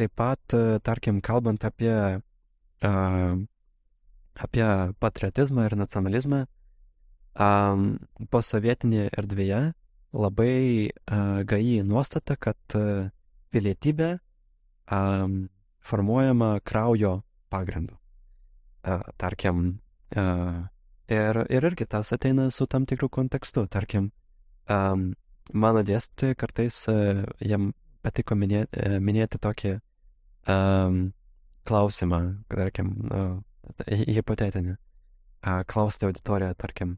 Taip pat, tarkim, kalbant apie, uh, apie patriotizmą ir nacionalizmą, posovietinėje erdvėje labai uh, gai nuostata, kad pilietybė formuojama kraujo pagrindu. Tarkim, ir, ir irgi tas ateina su tam tikru kontekstu. Tarkim, mano dėstytojai kartais jam patiko minėti, minėti tokį um, klausimą, tarkim, uh, hipotetinį. Klausti auditoriją, tarkim,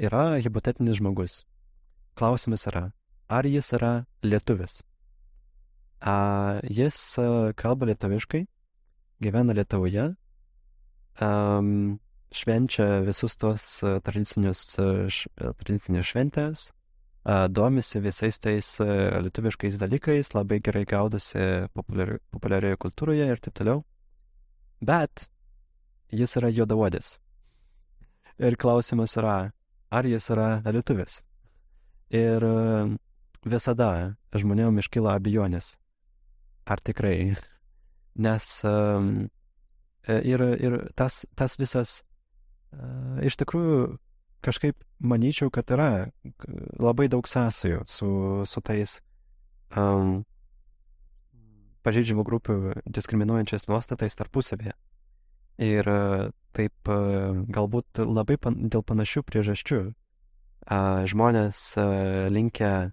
yra hipotetinis žmogus. Klausimas yra, ar jis yra lietuvis? A, jis kalba lietuviškai, gyvena Lietuvoje, um, švenčia visus tos tradicinius, š, tradicinės šventės, domisi visais tais lietuviškais dalykais, labai gerai gaudosi populiari, populiarioje kultūroje ir taip toliau. Bet jis yra juodavodis. Ir klausimas yra, ar jis yra lietuvis. Ir visada žmonėm iškyla abejonės, ar tikrai. Nes um, ir, ir tas, tas visas, uh, iš tikrųjų, kažkaip manyčiau, kad yra labai daug sąsajų su, su tais um, pažeidžiamų grupių diskriminuojančiais nuostatais tarpusavėje. Ir uh, taip uh, galbūt labai pan, dėl panašių priežasčių uh, žmonės uh, linkia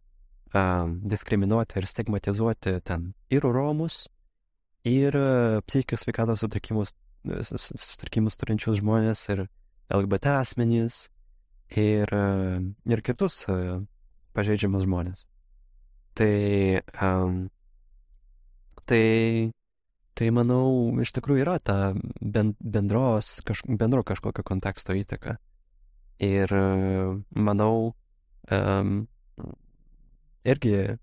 um, diskriminuoti ir stigmatizuoti ten ir romus, ir psichikos sveikatos sutrikimus, sutrikimus turinčius žmonės, ir LGBT asmenys, ir, uh, ir kitus uh, pažeidžiamus žmonės. Tai, um, tai, tai manau, iš tikrųjų yra ta bendros, kaž, bendro kažkokio konteksto įtaka. Ir manau, um, irgi,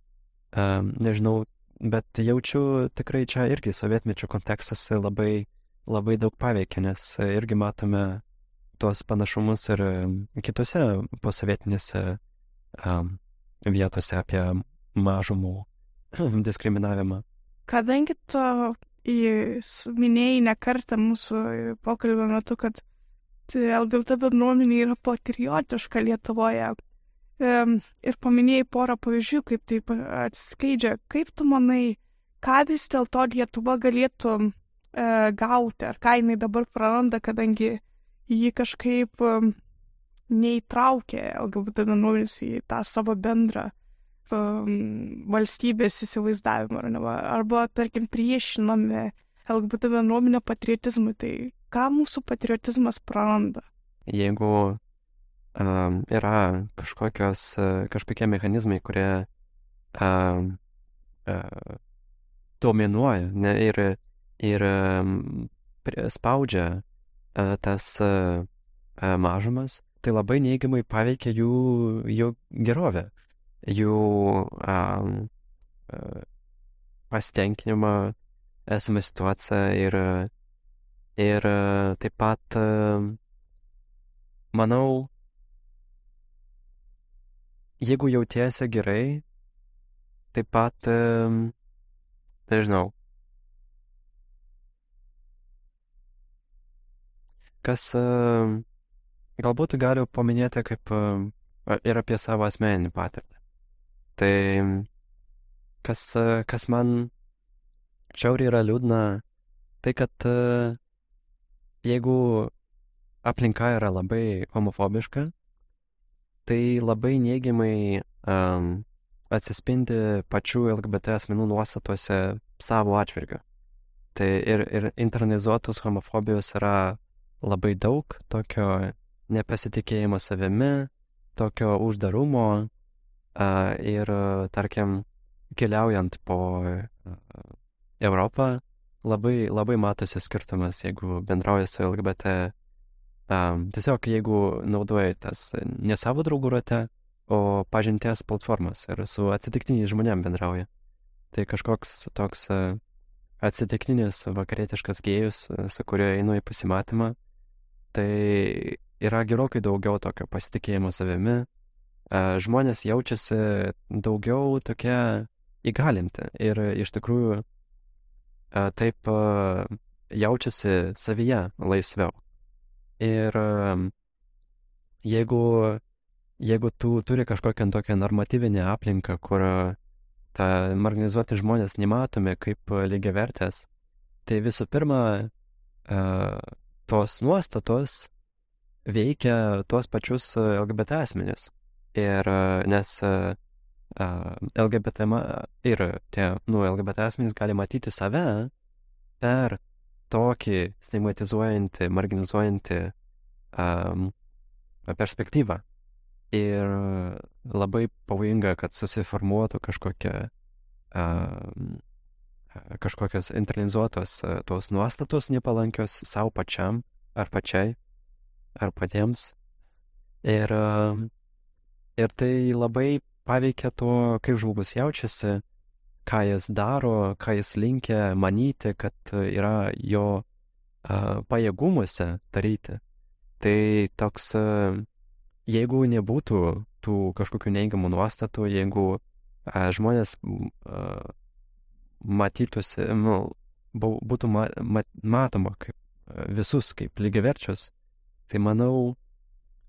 um, nežinau, bet jaučiu tikrai čia irgi sovietmečio kontekstas labai, labai daug paveikia, nes irgi matome tuos panašumus ir kitose posovietinėse um, vietose apie mažumų diskriminavimą. Kadangi tu minėjai ne kartą mūsų pokalbio metu, kad LGBT bendruomenė yra patriotiška Lietuvoje, ir paminėjai porą pavyzdžių, kaip tai atsiskleidžia. Kaip tu manai, ką vis dėlto Lietuva galėtų e, gauti, ar ką jinai dabar praranda, kadangi jį kažkaip e, neįtraukė LGBT bendruomenės į tą savo bendrą e, valstybės įsivaizdavimą, ar ne, arba, tarkim, priešinami LGBT bendruomenę patriotizmui, tai ką mūsų patriotizmas praranda? Jeigu um, yra kažkokios, kažkokie mechanizmai, kurie um, uh, dominuoja ne, ir, ir um, spaudžia tas mažumas, tai labai neigiamai paveikia jų, jų gerovę, jų um, pasitenkinimą esamą situaciją ir, ir taip pat manau, jeigu jautiesi gerai, taip pat, nežinau, kas galbūt galiu paminėti kaip ir apie savo asmeninį patirtį. Tai kas, kas man šiauriai yra liūdna, tai kad jeigu aplinka yra labai homofobiška, tai labai neigiamai um, atsispindi pačių LGBT asmenų nuostatuose savo atžvilgiu. Tai ir, ir internalizuotos homofobijos yra labai daug, tokio nepasitikėjimo savimi, tokio uždarumo ir, tarkim, keliaujant po Europą, labai, labai matosi skirtumas, jeigu bendrauja su LGBT Um, tiesiog jeigu naudoji tas ne savo draugų rate, o pažinties platformas ir su atsitiktiniais žmonėm bendrauja. Tai kažkoks toks uh, atsitiktinis vakarietiškas gėjus, su kuriuo einu į pasimatymą, tai yra gerokai daugiau tokio pasitikėjimo savimi. Uh, žmonės jaučiasi daugiau tokie įgalinti ir iš tikrųjų taip jaučiasi savyje laisviau. Ir jeigu, jeigu tu turi kažkokią tokią normatyvinę aplinką, kur ta marginalizuoti žmonės nematomi kaip lygiavertės, tai visų pirma, tos nuostatos veikia tuos pačius LGBT asmenis. Ir nes LGBT ir tie, nu, LGBT asmenys gali matyti save per tokį stigmatizuojantį, marginalizuojantį um, perspektyvą. Ir labai pavojinga, kad susiformuotų kažkokia, um, kažkokios internalizuotos uh, tos nuostatos nepalankios savo pačiam ar pačiai ar patiems. Ir, uh, ir tai labai paveikia to, kaip žmogus jaučiasi, ką jis daro, ką jis linkia manyti, kad yra jo uh, pajėgumuose daryti. Tai toks, uh, jeigu nebūtų tų kažkokių neigiamų nuostatų, jeigu uh, žmonės uh, matytųsi, nu, būtų ma ma matoma kaip visus kaip lygiaverčius, tai manau,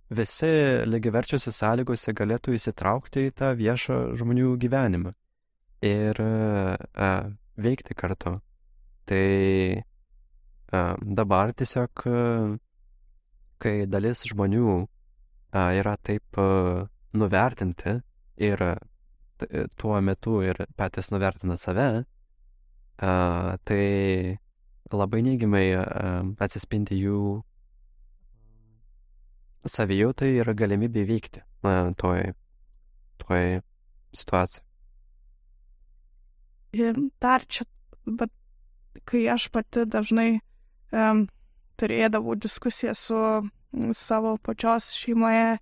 visi lygiaverčiuose sąlygose galėtų įsitraukti į tą viešą žmonių gyvenimą ir a, veikti kartu. Tai a, dabar tiesiog, a, kai dalis žmonių a, yra taip a, nuvertinti ir t, tuo metu ir patys nuvertina save, a, tai labai neigiamai atsispindi jų savijautai ir galimybė veikti na, toj, toj situacijai. Ir dar čia, bet kai aš pati dažnai um, turėdavau diskusiją su savo pačios šeimoje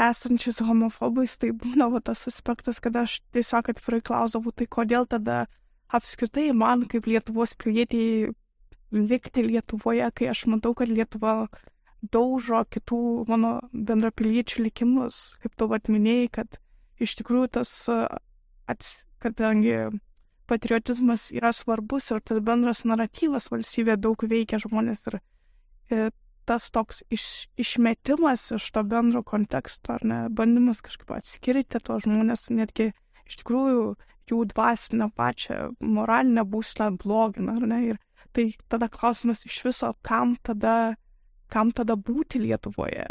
esančiais homofobais, tai būdavo tas aspektas, kad aš tiesiog atvirai klausdavau, tai kodėl tada apskritai man kaip Lietuvos pilietiai likti Lietuvoje, kai aš matau, kad Lietuva daužo kitų mano bendrapiliečių likimus, kaip tu atminėjai, kad iš tikrųjų tas, ats, kadangi patriotizmas yra svarbus ir tas bendras naratyvas valstybė daug veikia žmonės ir, ir e, tas toks iš, išmetimas iš to bendro konteksto, ar ne, bandymas kažkaip atskirti tos žmonės, netgi iš tikrųjų jų dvasinę pačią moralinę būsną blogina, ar ne, ir tai tada klausimas iš viso, kam tada, kam tada būti Lietuvoje.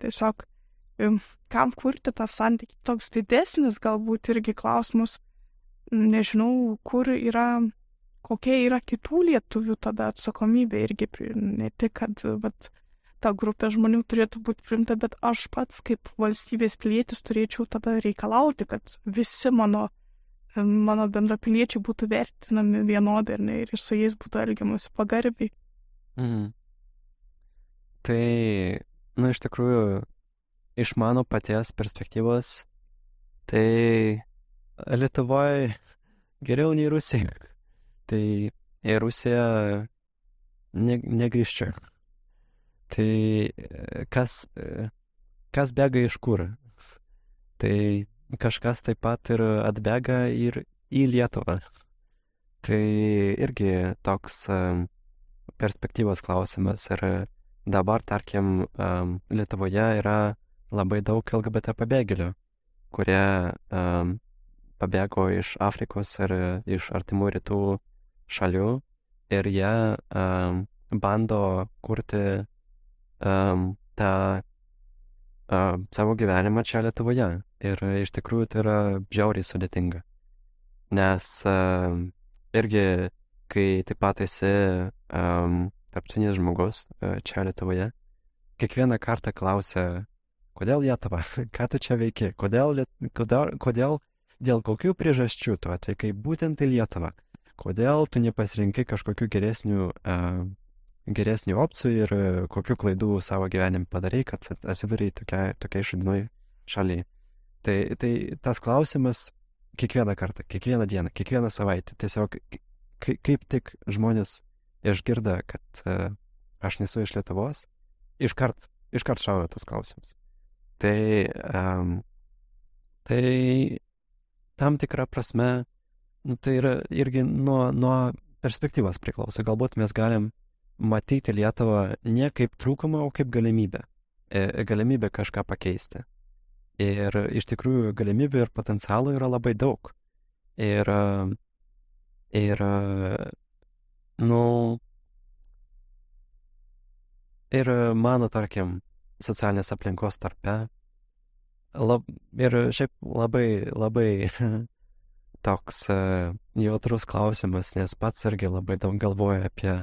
Tiesiog, kam kurti tą santykį, toks didesnis galbūt irgi klausimus nežinau, kur yra, kokia yra kitų lietuvių tada atsakomybė irgi, ne tik, kad vat, ta grupė žmonių turėtų būti primta, bet aš pats kaip valstybės pilietis turėčiau tada reikalauti, kad visi mano, mano bendrapiliečiai būtų vertinami vienodai ir, ne, ir su jais būtų elgiamasi pagarbiai. Mm. Tai, nu, iš tikrųjų, iš mano paties perspektyvos, tai Lietuvoje geriau nei Rusija. Tai į Rusiją ne, negrįžčiau. Tai kas, kas bėga iš kur? Tai kažkas taip pat ir atbėga ir į Lietuvą. Tai irgi toks perspektyvos klausimas. Ir dabar, tarkim, Lietuvoje yra labai daug LGBT pabėgėlių, kurie pabėgo iš Afrikos ir iš artimų rytų šalių ir jie bando kurti tą um, savo gyvenimą čia Lietuvoje. Ir iš tikrųjų tai yra žiauriai sudėtinga. Nes um, irgi, kai taip pat esi um, tarptautinis žmogus uh, čia Lietuvoje, kiekvieną kartą klausia, kodėl Lietuva, ką tu čia veiki, kodėl, kodėl, kodėl dėl kokių priežasčių tu atvykai būtent į Lietuvą, kodėl tu nepasirinkai kažkokių geresnių, uh, geresnių opcijų ir uh, kokių klaidų savo gyvenim padarai, kad atsidūrai tokiai tokia šudinoj šaliai. Tai, tai tas klausimas kiekvieną kartą, kiekvieną dieną, kiekvieną savaitę, tiesiog kaip tik žmonės išgirda, kad uh, aš nesu iš Lietuvos, iškart, iškart šauna tas klausimas. Tai, um, tai tam tikrą prasme, nu, tai yra irgi nuo, nuo perspektyvos priklauso. Galbūt mes galim matyti Lietuvą ne kaip trūkumą, o kaip galimybę. E, galimybę kažką pakeisti. Ir iš tikrųjų galimybių ir potencialų yra labai daug. Ir, ir, nu, ir mano, tarkim, socialinės aplinkos tarpe. Lab, ir šiaip labai, labai toks uh, jautrus klausimas, nes pats irgi labai daug galvoju apie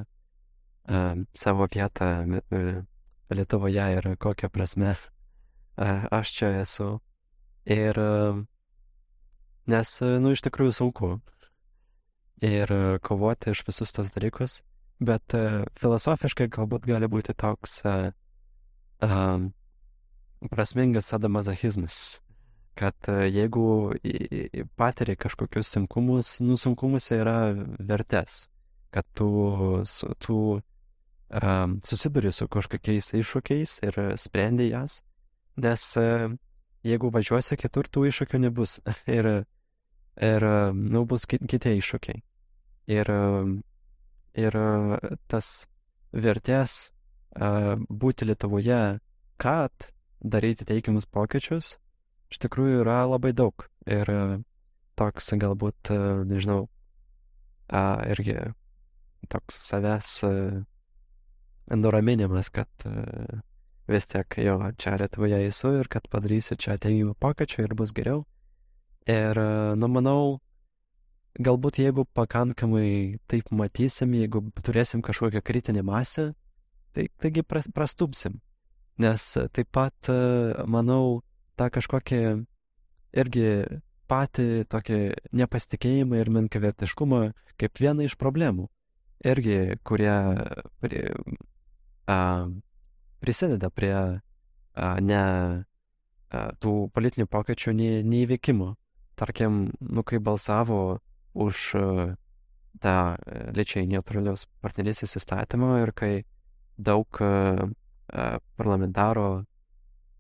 savo vietą uh, Lietuvoje ir kokią prasme uh, aš čia esu. Ir nes, nu, iš tikrųjų sunku. Ir kovoti iš visus tos dalykus, bet filosofiškai galbūt gali būti toks um, prasmingas sadamazachizmas kad jeigu patiri kažkokius sunkumus, nu sunkumus yra vertės, kad tu, tu um, susiduri su kažkokiais iššūkiais ir sprendi jas, nes uh, jeigu važiuosi kitur, tų iššūkių nebus ir, ir nu, bus kiti iššūkiai. Ir, ir tas vertės uh, būti Lietuvoje, kad daryti teigiamus pokyčius, iš tikrųjų yra labai daug. Ir toks galbūt, nežinau, irgi toks savęs nuraminimas, kad vis tiek jo čia Lietuvoje esu ir kad padarysiu čia teigiamų pokyčių ir bus geriau. Ir, nu, manau, galbūt jeigu pakankamai taip matysim, jeigu turėsim kažkokią kritinę masę, tai taigi prastumsim. Nes taip pat, manau, tą kažkokį irgi patį tokį nepasitikėjimą ir menkavertiškumą kaip vieną iš problemų. Irgi, kurie a, prisideda prie a, ne a, tų politinių pokyčių neįveikimo. Tarkim, nu, kai balsavo už a, tą lyčiai neutralios partnerystės įstatymą ir kai daug a, a, parlamentaro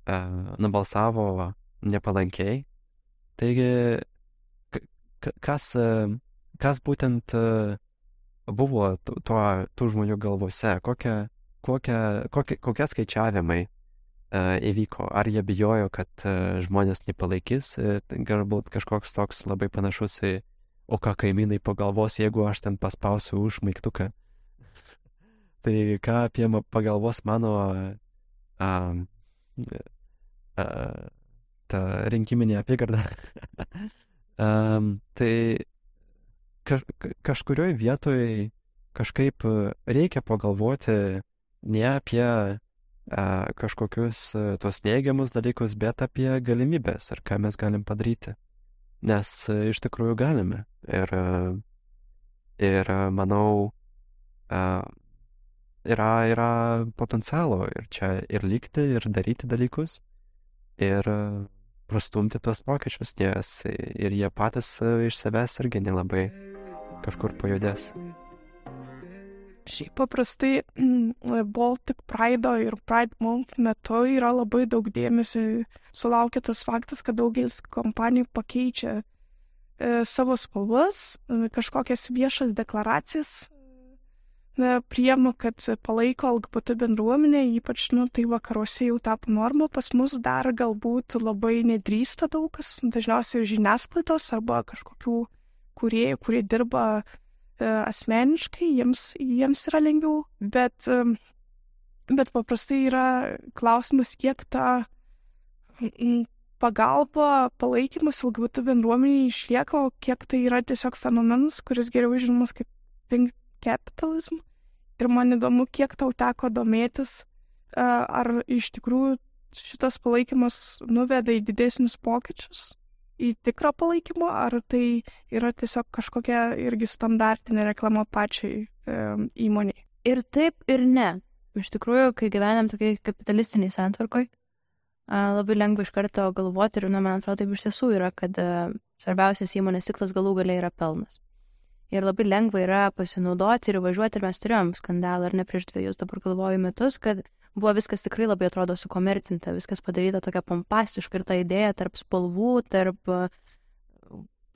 nubalsavo nepalankiai. Taigi, kas, kas būtent buvo tuo, tų žmonių galvose, kokie, kokie, kokie, kokie skaičiavimai įvyko, ar jie bijojo, kad žmonės nepalaikys, galbūt kažkoks toks labai panašus į, o ką kaimynai pagalvos, jeigu aš ten paspausiu už maiktuką. tai ką apie pagalvos mano um, tą rinkiminę apygardą. um, tai kaž, kažkurioj vietoj kažkaip reikia pagalvoti ne apie a, kažkokius a, tos neigiamus dalykus, bet apie galimybės ir ką mes galim padaryti. Nes a, iš tikrųjų galime. Ir, ir manau, a, yra, yra potencialo ir čia ir likti, ir daryti dalykus ir prastumti tuos pokyčius, nes ir jie patys iš savęs irgi nelabai kažkur pajudės. Šiaip paprastai Baltic Pride ir Pride Month metu yra labai daug dėmesio sulaukia tas faktas, kad daugelis kompanijų pakeičia e, savo spalvas, e, kažkokias viešas deklaracijas priemu, kad palaiko LGBT bendruomenę, ypač, nu, tai vakaruose jau tapo norma, pas mus dar galbūt labai nedrįsta daug kas, dažniausiai žiniasklaidos arba kažkokių kuriejų, kurie dirba e, asmeniškai, jiems, jiems yra lengviau, bet, e, bet paprastai yra klausimas, kiek ta pagalba, palaikymas LGBT bendruomeniai išlieka, o kiek tai yra tiesiog fenomenas, kuris geriau žinomas kaip pink capitalism. Ir man įdomu, kiek tau teko domėtis, ar iš tikrųjų šitas palaikymas nuveda į didesnius pokyčius, į tikrą palaikymą, ar tai yra tiesiog kažkokia irgi standartinė reklama pačiai e, įmoniai. Ir taip, ir ne. Iš tikrųjų, kai gyvenam tokiai kapitalistiniai santvarkoj, labai lengva iš karto galvoti ir, nu, man atrodo, taip iš tiesų yra, kad svarbiausias įmonės tiklas galų galiai yra pelnas ir labai lengva yra pasinaudoti ir važiuoti ir mes turėjom skandalą ar ne prieš dviejus dabar galvoju metus, kad buvo viskas tikrai labai atrodo sukomercinta, viskas padaryta tokia pompastiška ir ta idėja tarp spalvų, tarp uh,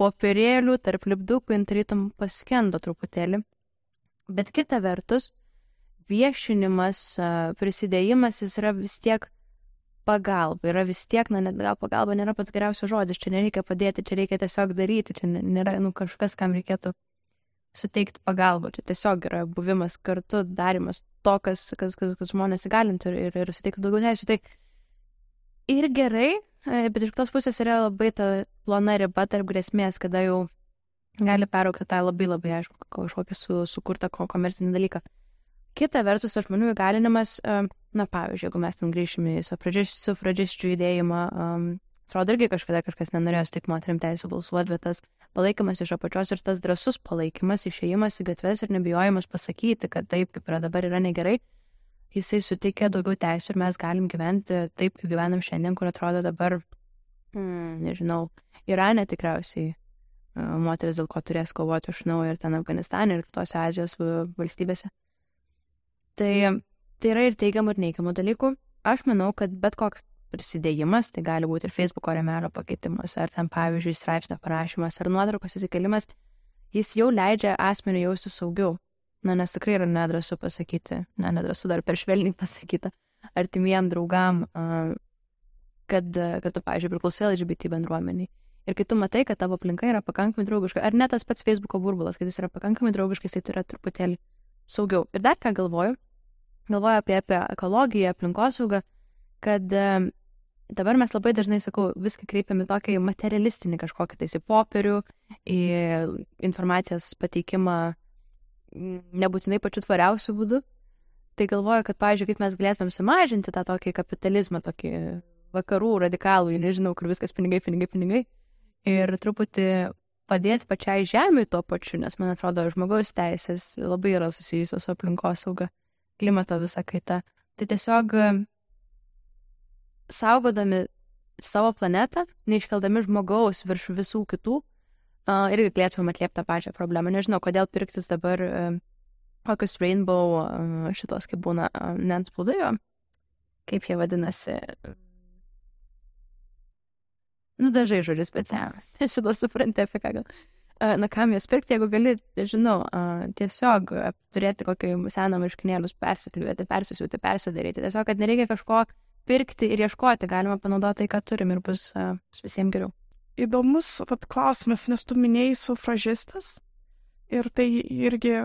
popierėlių, tarp lipdukų, intarytum paskendo truputėlį. Bet kita vertus, viešinimas, uh, prisidėjimas, jis yra vis tiek pagalba. Yra vis tiek, na, net gal pagalba nėra pats geriausias žodis, čia nereikia padėti, čia reikia tiesiog daryti, čia nėra, nu, kažkas, kam reikėtų suteikti pagalbą, čia tiesiog yra buvimas kartu, darimas to, kas, kas, kas, kas žmonės įgalintų ir, ir suteiktų daugiau teisų. Tai ir gerai, e, bet iš kitos pusės yra labai ta plona riba tarp grėsmės, kada jau gali peraukti tą labai labai aišku kažkokį su, sukurtą komercinį dalyką. Kita vertus, tas žmonių įgalinimas, na pavyzdžiui, jeigu mes ten grįšime į sufražisčių judėjimą, um, atrodo irgi kažkada kažkas nenorėjo sutikti moterim teisų balsuoti, bet tas palaikymas iš apačios ir tas drasus palaikymas, išėjimas į gatves ir nebijojimas pasakyti, kad taip, kaip yra dabar, yra negerai, jisai suteikia daugiau teisų ir mes galim gyventi taip, kaip gyvenam šiandien, kur atrodo dabar, hmm, nežinau, Irane tikriausiai moteris dėl ko turės kovoti iš naujo ir ten Afganistane ir kitose Azijos valstybėse. Tai, tai yra ir teigiamų, ir neigiamų dalykų. Aš manau, kad bet koks prisidėjimas, tai gali būti ir Facebook'o remelio pakeitimas, ar ten pavyzdžiui straipsnio parašymas, ar nuotraukos įsikelimas, jis jau leidžia asmeniui jausti saugiau. Na, nes tikrai yra nedrasu pasakyti, na, nedrasu dar per švelniai pasakyti, artimiem draugam, kad, kad tu, pavyzdžiui, priklausai LGBT bendruomeniai Ir kai tu matai, kad tavo aplinka yra pakankamai draugiška, ar net tas pats Facebook'o burbulas, kad jis yra pakankamai draugiškas, tai turi truputėlį saugiau. Ir dar ką galvoju, galvoju apie, apie ekologiją, aplinkosaugą, kad dabar mes labai dažnai, sakau, viską kreipiam į tokį materialistinį kažkokį tais į popierių, į informacijos pateikimą nebūtinai pačiu tvariausiu būdu. Tai galvoju, kad, pavyzdžiui, kaip mes galėtumėm sumažinti tą tokį kapitalizmą, tokį vakarų radikalų, nežinau, kur viskas pinigai, pinigai, pinigai ir truputį padėti pačiai žemė tuo pačiu, nes man atrodo, žmogaus teisės labai yra susijusios su aplinkosauga, klimato visa kaita. Tai tiesiog saugodami savo planetą, neiškeldami žmogaus virš visų kitų, uh, irgi galėtumėm atliepti tą pačią problemą. Nežinau, kodėl pirktis dabar uh, kokius rainbow uh, šitos, kaip būna, uh, nenspaudojo, kaip jie vadinasi, Nu, dažai žodžiu specialus. Šitą suprantate, apie ką gal. Na, kam jas pirkti, jeigu gali, žinau, tiesiog turėti kokį seną marškinėlius persikliuoti, persisiūti, persidaryti. Tiesiog, kad nereikia kažko pirkti ir ieškoti, galima panaudoti tai, ką turim ir bus visiems geriau. Įdomus vat, klausimas, nes tu minėjai sufražistas ir tai irgi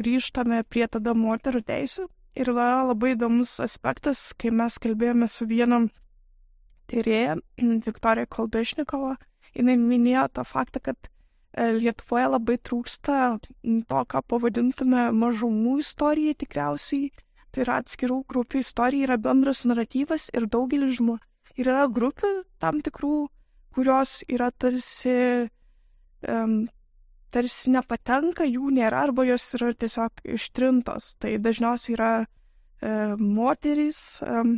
grįžtame prie tada moterų teisų. Ir yra labai įdomus aspektas, kai mes kalbėjome su vienam tyrėja Viktorija Kolbešnikova, jinai minėjo tą faktą, kad e, Lietuvoje labai trūksta to, ką pavadintume mažumų istorija tikriausiai. Tai yra atskirų grupių istorija, yra bendras naratyvas ir daugelis žmonių. Ir yra grupių tam tikrų, kurios yra tarsi, um, tarsi nepatenka, jų nėra arba jos yra tiesiog ištrintos. Tai dažniausiai yra um, moterys, um,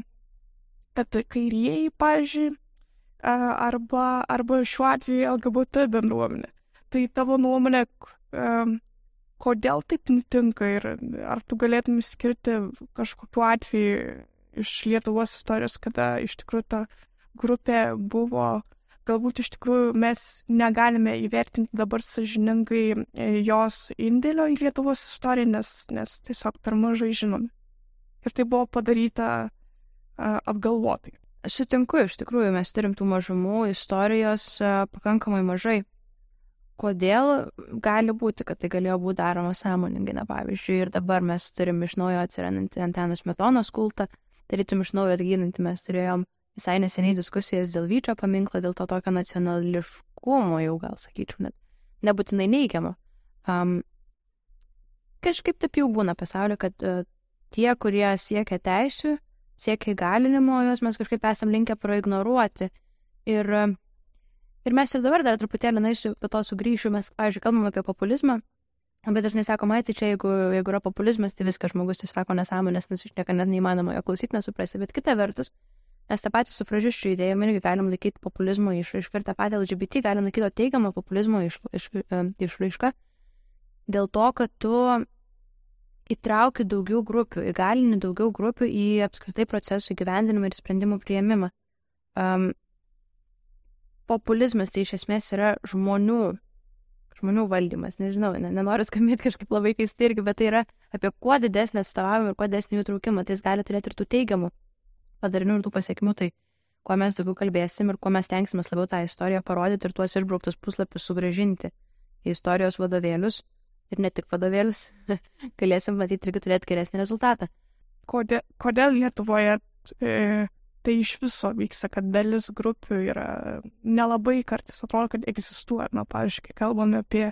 bet kairieji, pavyzdžiui, arba, arba šiuo atveju LGBT bendruomenė. Tai tavo nuomonė, kodėl taip nutinka ir ar tu galėtum skirti kažkokiu atveju iš Lietuvos istorijos, kada iš tikrųjų ta grupė buvo, galbūt iš tikrųjų mes negalime įvertinti dabar sažiningai e, jos indėlio į Lietuvos istoriją, nes, nes tiesiog per mažai žinome. Ir tai buvo padaryta apgalvotai. Aš sutinku, iš tikrųjų mes turim tų mažumų istorijos pakankamai mažai. Kodėl gali būti, kad tai galėjo būti daroma sąmoningai, na pavyzdžiui, ir dabar mes turim iš naujo atsirandantį Antenos metonos kultą, tarytum iš naujo atgyninti mes turėjom visai neseniai diskusijas dėl Vyčio paminklo, dėl to tokio nacionališkumo, jau gal sakyčiau, net nebūtinai neigiamo. Um, kažkaip taip jau būna pasaulyje, kad uh, tie, kurie siekia teisų, siekia įgalinimo, juos mes kažkaip esam linkę praignoruoti. Ir, ir mes ir dabar dar truputėlį, na, po to sugrįšiu, mes, pavyzdžiui, kalbam apie populizmą, bet dažnai sakoma, tai čia jeigu, jeigu yra populizmas, tai viskas žmogus tiesiog sako nesąmonės, nes iš nieko net neįmanoma jo klausyti, nesuprasti, bet kita vertus, mes tą patį sufražiščių idėjom irgi galim laikyti populizmo išraišką ir tą patį LGBT galim laikyti teigiamą populizmo išraišką dėl to, kad tu įtrauki daugiau grupių, įgalini daugiau grupių į apskritai procesų įgyvendinimą ir sprendimų prieimimą. Um, populizmas tai iš esmės yra žmonių, žmonių valdymas, nežinau, ne, nenoriu skambėti kažkaip labai keistai irgi, bet tai yra apie kuo didesnį atstovavimą ir kuo didesnį jų traukimą, tai jis gali turėti ir tų teigiamų padarinių ir tų pasiekmių, tai kuo mes daugiau kalbėsim ir kuo mes tenksimės labiau tą istoriją parodyti ir tuos išbrauktus puslapius sugražinti į istorijos vadovėlius ir ne tik vadovėlius, galėsim matyti irgi turėti geresnį rezultatą. Kodėl, kodėl Lietuvoje e, tai iš viso vyksta, kad dalis grupių yra nelabai kartais atrodo, kad egzistuoja. Na, pavyzdžiui, kai kalbame apie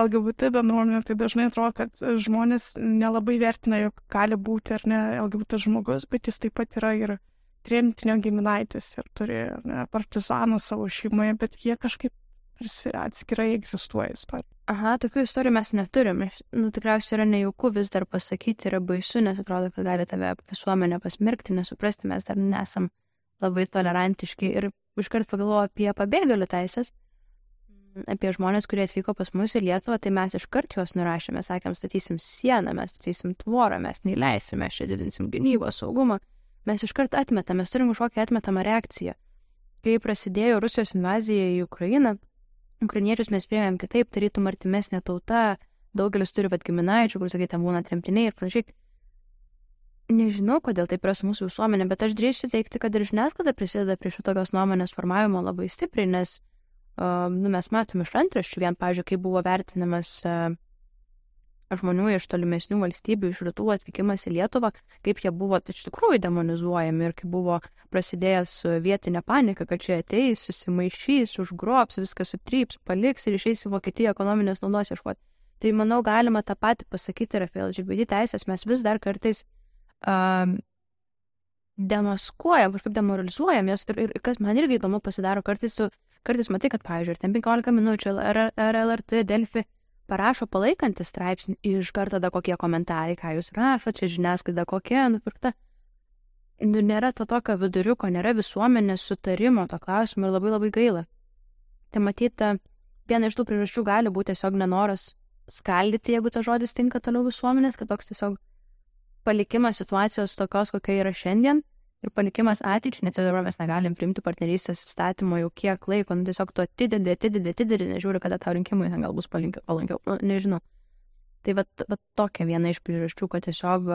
LGBT bendruomenę, tai dažnai atrodo, kad žmonės nelabai vertina, jog gali būti ar ne LGBT žmogus, bet jis taip pat yra ir tremtinio giminaitis ir turi ne, partizaną savo šeimoje, bet jie kažkaip tarsi atskirai egzistuoja istorija. Aha, tokių istorijų mes neturim. Nu, tikriausiai yra nejauku vis dar pasakyti, yra baisu, nes atrodo, kad gali tave visuomenė pasmerkti, nesuprasti, mes dar nesam labai tolerantiški. Ir iškart pagalvoju apie pabėgėlių teisės, apie žmonės, kurie atvyko pas mus į Lietuvą, tai mes iškart juos nurašėme, sakėm, statysim sieną, mes statysim tvorą, mes neįleisime, čia didinsim gynybą, saugumą mes iškart atmetame, mes turim kažkokią atmetamą reakciją. Kai prasidėjo Rusijos invazija į Ukrainą, ukrainiečius mes priėmėm kitaip, tarytum artimesnė tauta, daugelis turi vad giminaičių, kur sakai, ten būna tremtiniai ir panašiai. Nežinau, kodėl taip yra su mūsų visuomenė, bet aš drįšiu teikti, kad ir žiniasklaida prisideda prie šitokios nuomonės formavimo labai stipriai, nes uh, nu, mes matome iš antraščių, vien, pavyzdžiui, kai buvo vertinamas uh, žmonių iš tolimesnių valstybių, iš rytų atvykimas į Lietuvą, kaip jie buvo iš tikrųjų demonizuojami ir kaip buvo prasidėjęs vietinė panika, kad čia ateis, susimaišys, užgrobs, viską sutryps, paliks ir išeis į Vokietiją ekonominės naudos ieškoti. Tai manau, galima tą patį pasakyti ir apie LGBT teisės, mes vis dar kartais um, demaskuojam, kažkaip demoralizuojam, nes ir, ir kas man irgi įdomu pasidaro, kartais, su, kartais matai, kad, pavyzdžiui, ar ten 15 minučių, ar, ar LRT, Delfi, parašo palaikantį straipsnį, iš karto tada kokie komentarai, ką jūs rašote, čia žiniasklaida kokia nupirkta. Nu, nėra to tokio viduriuko, nėra visuomenės sutarimo to klausimu ir labai labai gaila. Tai matyta, viena iš tų priežasčių gali būti tiesiog nenoras skaldyti, jeigu tas žodis tinka toliau visuomenės, kad toks tiesiog palikimas situacijos tokios, kokia yra šiandien, ir palikimas ateičiai, nes dabar mes negalim priimti partnerystės įstatymo jau kiek laiko, nu tiesiog tu atidedi, atidedi, atidedi, nežiūri, kada tau rinkimai gal bus palankiau, nu, nežinau. Tai va, va tokia viena iš priežasčių, kad tiesiog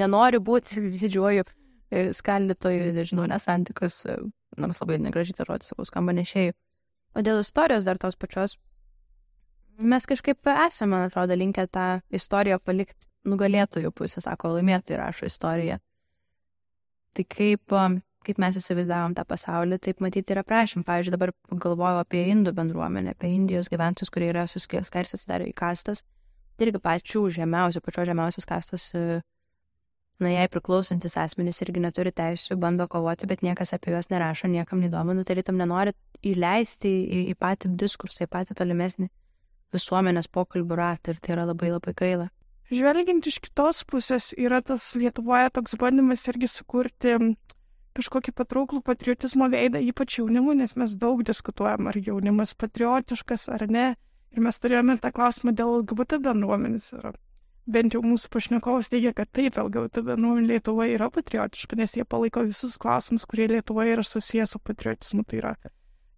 nenori būti didžiuoju e, skaldytoju, nežinau, nesantikus, e, nors labai negražiai tą žodį sakau, skamba nešėjų. O dėl istorijos dar tos pačios, mes kažkaip esame, man atrodo, linkę tą istoriją palikti nugalėtojų pusę, sako, laimėtojai rašo istoriją. Tai kaip, kaip mes įsivaizdavom tą pasaulį, taip matyti ir aprašym. Pavyzdžiui, dabar galvoju apie indų bendruomenę, apie Indijos gyventojus, kurie yra suskės karstas dar į kastas. Tai irgi pačių žemiausių, pačios žemiausios kastos, na, jai priklausantis asmenys irgi neturi teisų, bando kovoti, bet niekas apie juos nerašo, niekam neįdomu, nu, tarytum nenori įleisti į, į patį diskursą, į patį tolimesnį visuomenės pokalbių ratą ir tai yra labai labai gaila. Žvelgiant iš kitos pusės, yra tas Lietuvoje toks bandymas irgi sukurti kažkokį patrauklų patriotizmo veidą, ypač jaunimui, nes mes daug diskutuojam, ar jaunimas patriotiškas ar ne. Ir mes turėjome tą klausimą dėl LGBT bendruomenės. Ir bent jau mūsų pašnekovas teigia, kad taip, LGBT bendruomenė Lietuvoje yra patriotiška, nes jie palaiko visus klausimus, kurie Lietuvoje yra susijęs su patriotizmu. Tai yra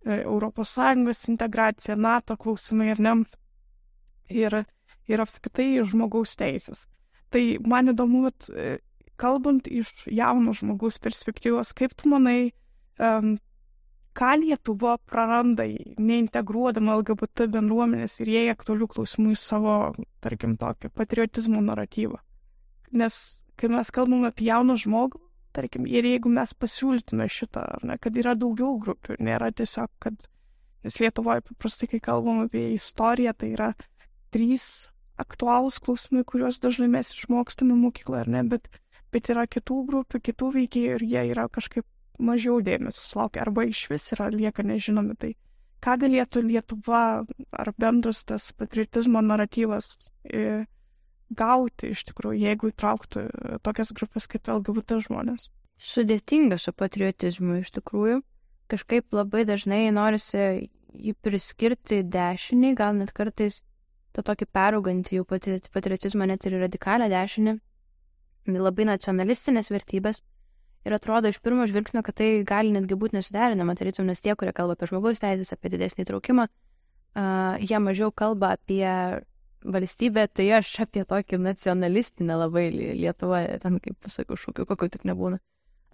ES integracija, NATO klausimai ir ne. Ir ir apskritai žmogaus teisės. Tai man įdomu, at, e, kalbant iš jauno žmogaus perspektyvos, kaip tu manai, um, ką Lietuva praranda, neintegruodama LGBT bendruomenės ir jai aktualių klausimų į savo, tarkim, tokį patriotizmo naratyvą. Nes kai mes kalbame apie jauną žmogų, tarkim, ir jeigu mes pasiūlytume šitą, ne, kad yra daugiau grupių, nėra tiesiog, kad, nes Lietuvoje paprastai, kai kalbam apie istoriją, tai yra trys aktualūs klausimai, kuriuos dažnai mes išmokstame mokykloje, ar ne, bet, bet yra kitų grupių, kitų veikėjų ir jie yra kažkaip mažiau dėmesio sulaukia arba iš vis yra lieka nežinomi. Tai ką galėtų Lietuva ar bendras tas patriotizmo naratyvas e, gauti iš tikrųjų, jeigu įtrauktų tokias grupės kaip LGBT žmonės? Sudėtinga su patriotizmu iš tikrųjų. Kažkaip labai dažnai norisi jį priskirti dešiniai, gal net kartais tą tokį peraugantį jau patriotizmą net ir radikalią dešinį, labai nacionalistinės vertybės. Ir atrodo iš pirmo žvilgsnio, kad tai gali netgi būti nesuderinama, tarytum, nes tie, kurie kalba apie žmogaus teisės, apie didesnį įtraukimą, uh, jie mažiau kalba apie valstybę, tai aš apie tokį nacionalistinę labai Lietuvą, ten kaip pasakiau, šūkių, kokių tik nebūna.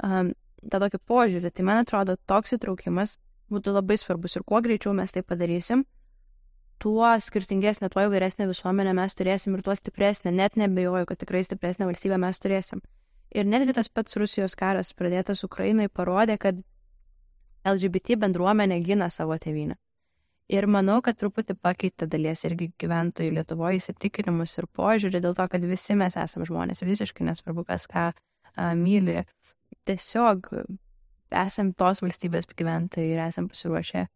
um, tą tokį požiūrį. Tai man atrodo, toks įtraukimas būtų labai svarbus ir kuo greičiau mes tai padarysim, tuo skirtingesnė, tuo įvairesnė visuomenė mes turėsim ir tuo stipresnė, net nebejoju, kad tikrai stipresnė valstybė mes turėsim. Ir netgi tas pats Rusijos karas pradėtas Ukrainai parodė, kad LGBT bendruomenė gina savo tėvynę. Ir manau, kad truputį pakeitė dalies irgi gyventojų Lietuvoje įsitikinimus ir požiūrį dėl to, kad visi mes esame žmonės, visiškai nesvarbu, kas ką a, myli. Tiesiog esam tos valstybės gyventojai ir esam pasiruošę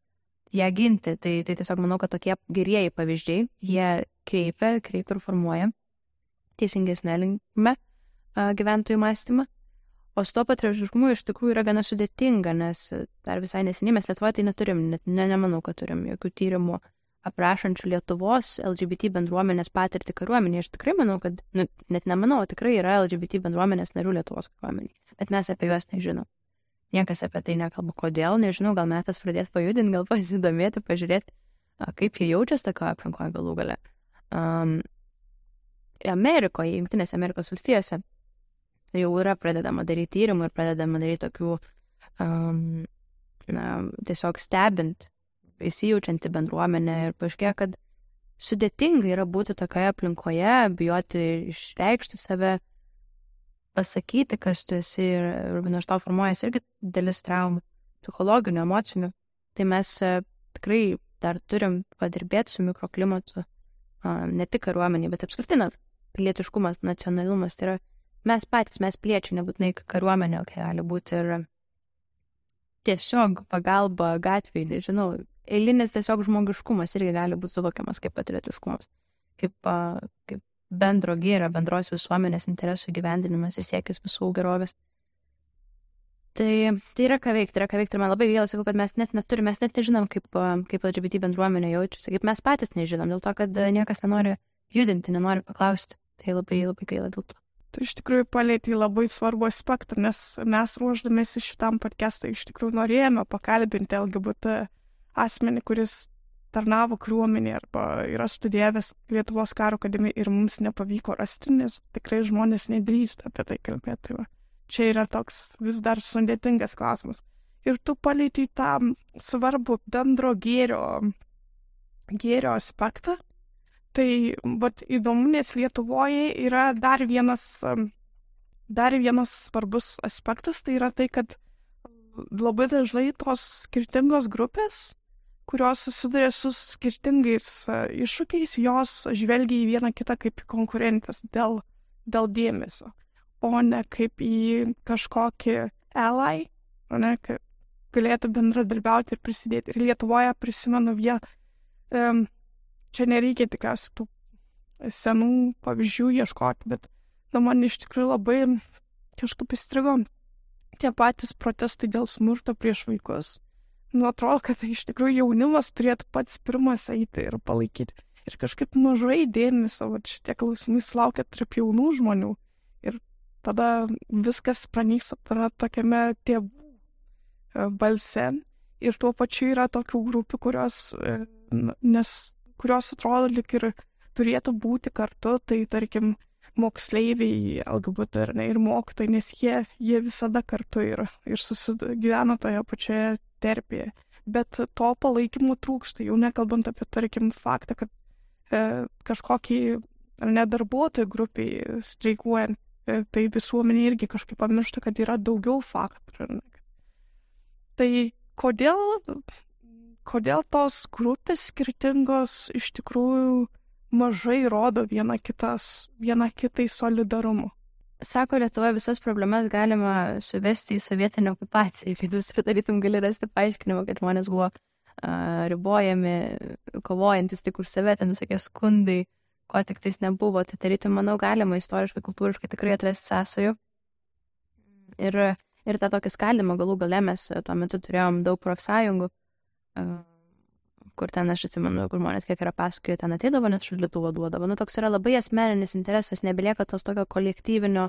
ją ginti. Tai, tai tiesiog manau, kad tokie gerieji pavyzdžiai, jie kreipia, kreipia ir formuoja teisingesnė linkme gyventojų mąstymą. O su to patriotiškumu iš tikrųjų yra gana sudėtinga, nes dar visai neseniai mes Lietuvoje tai neturim, net ne, nemanau, kad turim jokių tyrimų aprašančių Lietuvos LGBT bendruomenės patirtį kariuomenėje. Aš tikrai manau, kad, nu, net nemanau, tikrai yra LGBT bendruomenės narių Lietuvos kariuomenėje, bet mes apie juos nežinom. Niekas apie tai nekalba. Kodėl, nežinau, gal metas pradėti pajudinti, gal pasidomėti, pažiūrėti, kaip jie jaučiasi tokioje aplinkoje galų gale. Um, Amerikoje, Junktinėse Amerikos valstijose jau yra pradedama daryti tyrimų ir pradedama daryti tokių, um, na, tiesiog stebint, įsijaučianti bendruomenę ir paaiškėjo, kad sudėtinga yra būti tokioje aplinkoje, bijoti išreikšti save, pasakyti, kas tu esi ir, ir nuo to formuojasi irgi dalis traumų, psichologinių, emocinių. Tai mes uh, tikrai dar turim padirbėti su mikroklimatu, ne tik kariuomenė, bet apskritai na, pilietiškumas, nacionalumas. Tai yra mes patys, mes piliečiai, nebūtinai kariuomenė, kai gali būti ir tiesiog pagalba gatvėje, nežinau, eilinis tiesiog žmogiškumas irgi gali būti suvokiamas kaip patriotiškumas, kaip, kaip bendro gėrio, bendros visuomenės interesų gyvendinimas ir siekis visų gerovės. Tai, tai yra ką veikti, yra ką veikti ir man labai gaila, sakau, kad mes net neturime, mes net nežinom, kaip, kaip LGBT bendruomenė jaučiasi, kaip mes patys nežinom, dėl to, kad niekas nenori judinti, nenori paklausti. Tai labai, labai gaila dėl to. Tu iš tikrųjų palėtėjai labai svarbu aspektą, nes mes ruoždamėsi šitam podcast'ui iš tikrųjų norėjome pakalbinti LGBT asmenį, kuris tarnavo kariuomenė arba yra studijavęs Lietuvos karo akademiją ir mums nepavyko rasti, nes tikrai žmonės nedrįsta apie tai kalbėti. Va. Čia yra toks vis dar sudėtingas klausimas. Ir tu palėtėjai tą svarbų bendro gėrio, gėrio aspektą, Tai vat, įdomu, nes Lietuvoje yra dar vienas, dar vienas svarbus aspektas, tai yra tai, kad labai dažnai tos skirtingos grupės, kurios susiduria su skirtingais iššūkiais, jos žvelgia į vieną kitą kaip konkurentės dėl, dėl dėmesio, o ne kaip į kažkokį ally, o ne kaip galėtų bendradarbiauti ir prisidėti. Ir Lietuvoje prisimenu vieną. Um, čia nereikia tikriausiai tų senų pavyzdžių ieškoti, bet na, man iš tikrųjų labai kažkaip įstrigo tie patys protestai dėl smurto prieš vaikus. Nu, atrodo, kad iš tikrųjų jaunimas turėtų pats pirmas eiti ir palaikyti. Ir kažkaip mažai dėmesio, va šitie klausimai sulaukia tarp jaunų žmonių. Ir tada viskas pranyksta tame tokiame tėvų e, balse. Ir tuo pačiu yra tokių grupių, kurios, e, nes kurios atrodo lik ir turėtų būti kartu, tai tarkim moksleiviai, LGBT ar ne, ir mokytojai, nes jie, jie visada kartu yra ir susigyvena toje pačioje terpėje. Bet to palaikymo trūksta, jau nekalbant apie, tarkim, faktą, kad e, kažkokį ar ne darbuotojų grupiai streikuojant, e, tai visuomenė irgi kažkaip pamiršta, kad yra daugiau faktorių. Tai kodėl kodėl tos grupės skirtingos iš tikrųjų mažai rodo viena, kitas, viena kitai solidarumu. Sako, Lietuvoje visas problemas galima suvesti į sovietinę okupaciją. Kai tu sudarytum, gali rasti paaiškinimą, kad žmonės buvo uh, ribojami, kovojantis tik už save, ten visokie skundai, ko tik tais nebuvo. Tai tarytum, manau, galima istoriškai, kultūriškai tikrai atrasti sąsajų. Ir, ir tą tokį skaldimą galų gale mes tuo metu turėjom daug profsąjungų kur ten aš atsimenu, kur žmonės kiek yra pasakoję, ten ateidavo, net šaldytuvą duodavo. Nu, toks yra labai asmeninis interesas, nebelieka tos tokio kolektyvinio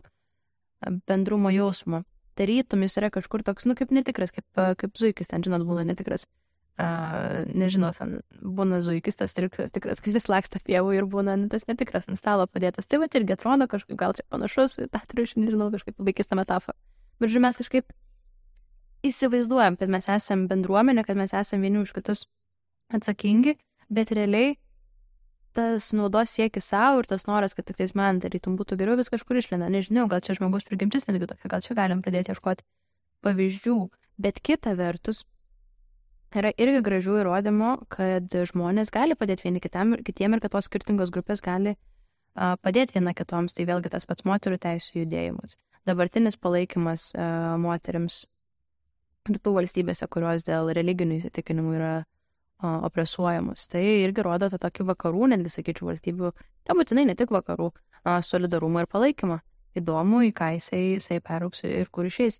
bendrumo jausmo. Tarytum jis yra kažkur toks, nu, kaip netikras, kaip, kaip zuikis, ten, žinot, būna netikras. Uh, nežinau, ten būna zuikis, tas tikras, tikras kuris laksta pievų ir būna nu, tas netikras ant stalo padėtas. Tai va irgi atrodo kažkaip gal čia panašus, tą turiu, aš nežinau, kažkaip labai keista metafora. Bet žinoma, mes kažkaip įsivaizduojam, kad mes esame bendruomenė, kad mes esame vieni už kitus atsakingi, bet realiai tas naudos siekis savo ir tas noras, kad tik tais man darytum būtų geriau, vis kažkur išlenda. Nežinau, gal čia žmogus prigimtis netgi tokia, gal čia galim pradėti ieškoti pavyzdžių. Bet kita vertus, yra irgi gražių įrodymų, kad žmonės gali padėti vieni kitam ir kitiem ir kad tos skirtingos grupės gali a, padėti viena kitoms. Tai vėlgi tas pats moterų teisų judėjimas. Dabartinis palaikymas a, moteriams rytų valstybėse, kurios dėl religinių įsitikinimų yra opresuojamus. Tai irgi rodo tą tokį vakarų, netgi sakyčiau, valstybių, nebūtinai ne tik vakarų, solidarumą ir palaikymą. Įdomu, į ką jisai, jisai perauks ir kur išeis.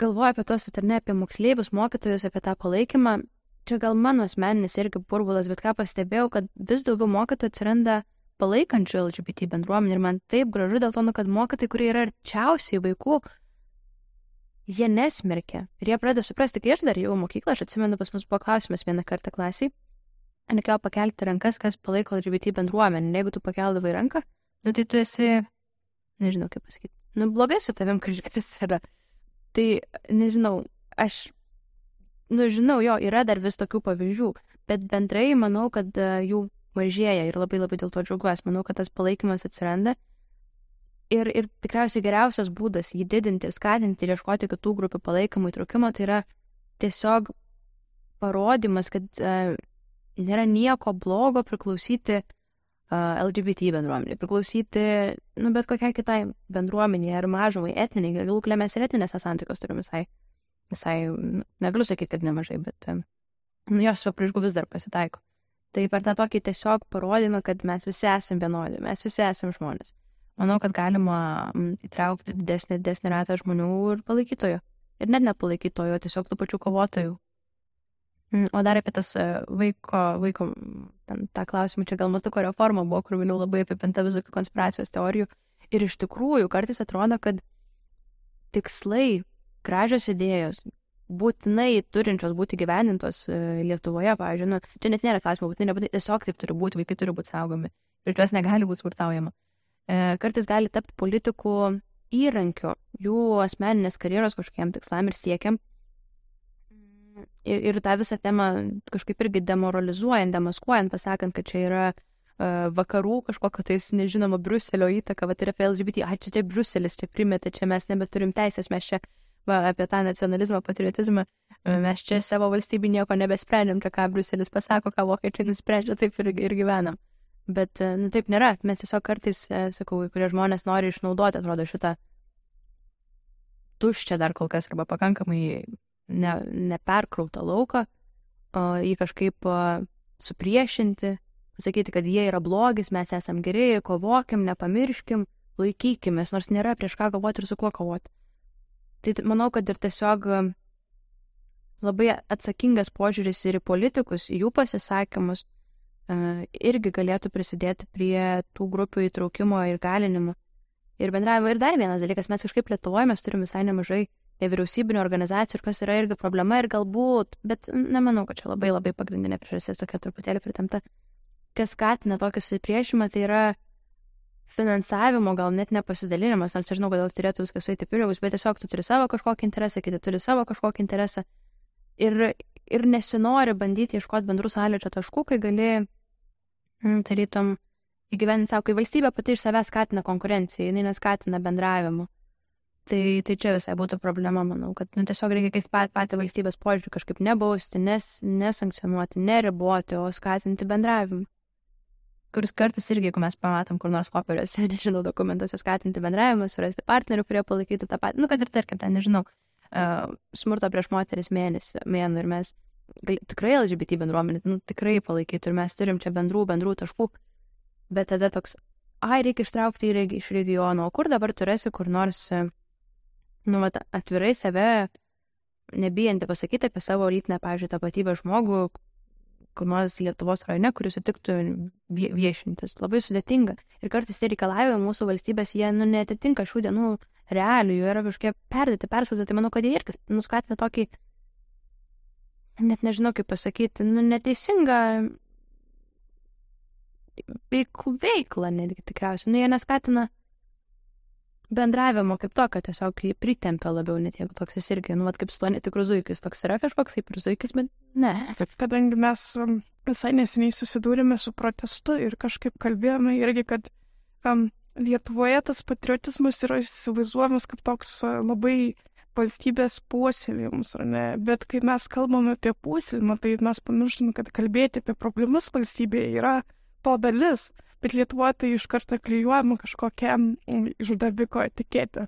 Galvoju apie tos, bet ar ne apie moksleivius, mokytojus, apie tą palaikymą. Čia gal mano asmeninis irgi burbulas, bet ką pastebėjau, kad vis daugiau mokytojų atsiranda palaikančių LGBT bendruomenį ir man taip gražu dėl to, nu, kad mokytojai, kurie yra arčiausiai vaikų, jie nesmerkia. Ir jie pradeda suprasti, kai aš dar jau mokyklą, aš atsimenu, pas mus buvo klausimas vieną kartą klasiai, reikėjo pakelti rankas, kas palaiko LGBT bendruomenę. Jeigu tu pakeldavai ranką, nu tai tu esi, nežinau kaip pasakyti, nu blogai su tavim kažkas yra. Tai nežinau, aš, nu žinau, jo, yra dar vis tokių pavyzdžių, bet bendrai manau, kad uh, jų mažėja ir labai labai dėl to džiaugiuosi. Manau, kad tas palaikymas atsiranda ir, ir tikriausiai geriausias būdas jį didinti ir skatinti ir ieškoti kitų grupių palaikymų įtraukimo, tai yra tiesiog parodymas, kad uh, nėra nieko blogo priklausyti uh, LGBT bendruomeniai, priklausyti, nu, bet kokiai kitai bendruomeniai ar mažumai, etniniai, galų galia mes ir etinėse santykios turime visai, visai, nu, negaliu sakyti, kad nemažai, bet, um, nu, jos papriešgų vis dar pasitaiko. Tai per tą tokį tiesiog parodymą, kad mes visi esame vienodi, mes visi esame žmonės manau, kad galima įtraukti didesnį, didesnį ratą žmonių ir palaikytojų. Ir net nepalaikytojų, tiesiog tų pačių kovotojų. O dar apie tas e, vaiko, vaiko ten, tą klausimą, čia gal matuko reforma buvo, kur vėliau labai apipinta visokių konspiracijos teorijų. Ir iš tikrųjų kartais atrodo, kad tikslai, gražios idėjos, būtinai turinčios būti gyvenintos e, Lietuvoje, pavyzdžiui, nu, čia net nėra klausimų, būtinai nebūtinai tiesiog taip turi būti, vaikai turi būti saugomi ir juos negali būti smurtaujama. E, kartais gali tapti politikų įrankiu jų asmeninės karjeros kažkokiem tikslam ir siekiam. Ir, ir tą visą temą kažkaip irgi demoralizuojant, demaskuojant, pasakant, kad čia yra uh, vakarų kažkokio tais nežinomo Bruselio įtaka, va tai yra apie LGBT, ai čia čia Bruselis, čia primetė, čia mes nebeturim teisės, mes čia va, apie tą nacionalizmą, patriotizmą, mes čia savo valstybį nieko nebesprendžiam, čia ką Bruselis pasako, ką vokiečiai nusprendžia, taip ir, ir gyvenam. Bet, e, nu taip nėra. Mes tiesiog kartais, e, sakau, kurie žmonės nori išnaudoti, atrodo, šitą tuščią dar kol kas arba pakankamai ne, neperkrautą lauką, o jį kažkaip o, supriešinti, pasakyti, kad jie yra blogis, mes esam geri, kovokim, nepamirškim, laikykimės, nors nėra prieš ką kovoti ir su kuo kovoti. Tai manau, kad ir tiesiog e, labai atsakingas požiūris ir į politikus, į jų pasisakymus, irgi galėtų prisidėti prie tų grupių įtraukimo ir galinimo ir bendravimo. Ir dar vienas dalykas, mes kažkaip Lietuvoje mes turime visai nemažai nevyriausybinio organizacijų, ir kas yra irgi problema ir galbūt, bet nemanau, kad čia labai labai pagrindinė priežastis tokia truputėlį pritamta. Kas skatina tokį susipriešimą, tai yra finansavimo gal net nepasidalinimas, nors aš žinau, kodėl turėtų viskas eiti pinigus, bet tiesiog tu turi savo kažkokį interesą, kiti turi savo kažkokį interesą. Ir, ir nesinori bandyti ieškoti bendrų sąlyčio taškų, kai gali tarytum įgyveninti savo, kai valstybė pati iš savęs skatina konkurenciją, jinai neskatina bendravimu. Tai, tai čia visai būtų problema, manau, kad nu, tiesiog reikia keisti pat, patį valstybės požiūrį kažkaip nebausti, nes, nesankcionuoti, neriboti, o skatinti bendravimą. Kuris kartais irgi, jeigu mes pamatom kur nors popieriuose, nežinau, dokumentuose skatinti bendravimą, surasti partnerių, kurie palaikytų tą patį, nu, kad ir tarkim, ten, nežinau, uh, smurto prieš moteris mėnesį, mėnų ir mes gal, tikrai LGBT bendruomenė, nu, tikrai palaikytų ir mes turim čia bendrų, bendrų taškų, bet tada toks, ai, reikia ištraukti į, iš regiono, o kur dabar turėsi kur nors, nu, vat, atvirai save, nebijanti pasakyti apie savo lytinę, pavyzdžiui, tapatybę žmogų, kur nors Lietuvos rajone, kuris sutiktų viešintis. Labai sudėtinga. Ir kartais tie reikalavimai mūsų valstybės, jie, nu, netitinka šių dienų realijų, yra kažkokie perdėti, persūdyti. Manau, kad jie irgi nuskatina tokį net nežinau kaip pasakyti, nu, neteisinga veiklą, netgi tikriausiai. Nu, jie neskatina bendravimo kaip tokio, tiesiog jį pritempia labiau, net jeigu toks jis irgi, nu, vat, kaip su tuo netikrų zuikis, toks yra kažkoks kaip ir zuikis, bet ne. Kadangi mes um, visai neseniai susidūrėme su protestu ir kažkaip kalbėjome irgi, kad um, Lietuvoje tas patriotizmas yra įsivaizduojamas kaip toks uh, labai valstybės puoselėjimas, ar ne? Bet kai mes kalbame apie puoselėjimą, tai mes pamirštame, kad kalbėti apie problemas valstybėje yra to dalis bet Lietuvoje tai iš karto klyjuojama kažkokia mm, išdaviko etiketė.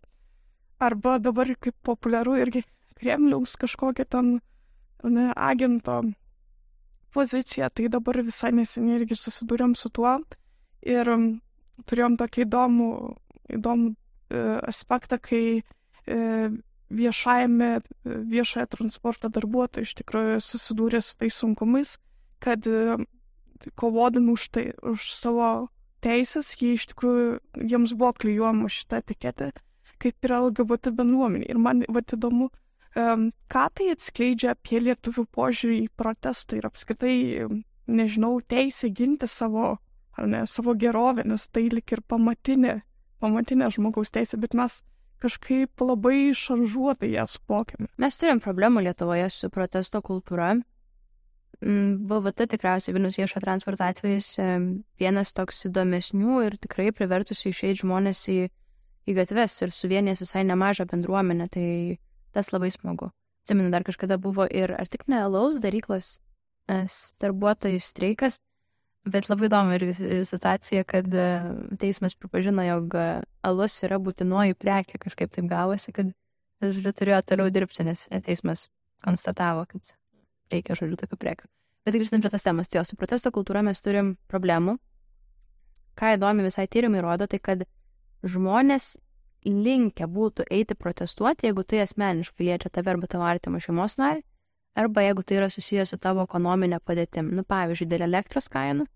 Arba dabar kaip populiaru irgi Kremliaus kažkokia ten ne, agento pozicija, tai dabar visai neseniai irgi susidūrėm su tuo ir um, turėjom tokį įdomų, įdomų e, aspektą, kai e, viešajame, viešoje transporto darbuotojai iš tikrųjų susidūrė su tais sunkumais, kad e, kovodami už, tai, už savo teisės, jie iš tikrųjų, jiems buvo klyjuojama šitą etiketę, kaip yra LGBT bendruomenė. Ir man va įdomu, ką tai atskleidžia apie lietuvių požiūrį į protestą ir apskritai, nežinau, teisę ginti savo, ar ne, savo gerovę, nes tai lik ir pamatinė, pamatinė žmogaus teisė, bet mes kažkaip labai šaržuotai jas pokiam. Mes turim problemų Lietuvoje su protesto kultūra VVT tikriausiai Vilnius viešo transporto atvejais vienas toks įdomesnių ir tikrai privertusių išeiti žmonės į, į gatves ir suvienės visai nemažą bendruomenę, tai tas labai smagu. Atsimenu, dar kažkada buvo ir ar tik ne alaus daryklos darbuotojų streikas, bet labai įdomu ir, ir situacija, kad e, teismas pripažino, jog alus yra būtinoji prekė, kažkaip taip gavosi, kad, žodžiu, turėjo toliau dirbti, nes teismas konstatavo, kad reikia, žodžiu, tokių prekių. Bet grįžtant prie tos temos, tai jo, su protesto kultūra mes turim problemų. Ką įdomi visai tyrimai rodo, tai kad žmonės linkę būtų eiti protestuoti, jeigu tai asmeniškai liečia tave arba tavo artimą šeimos narį, arba jeigu tai yra susijęs su tavo ekonominė padėtim. Nu, pavyzdžiui, dėl elektros kainų,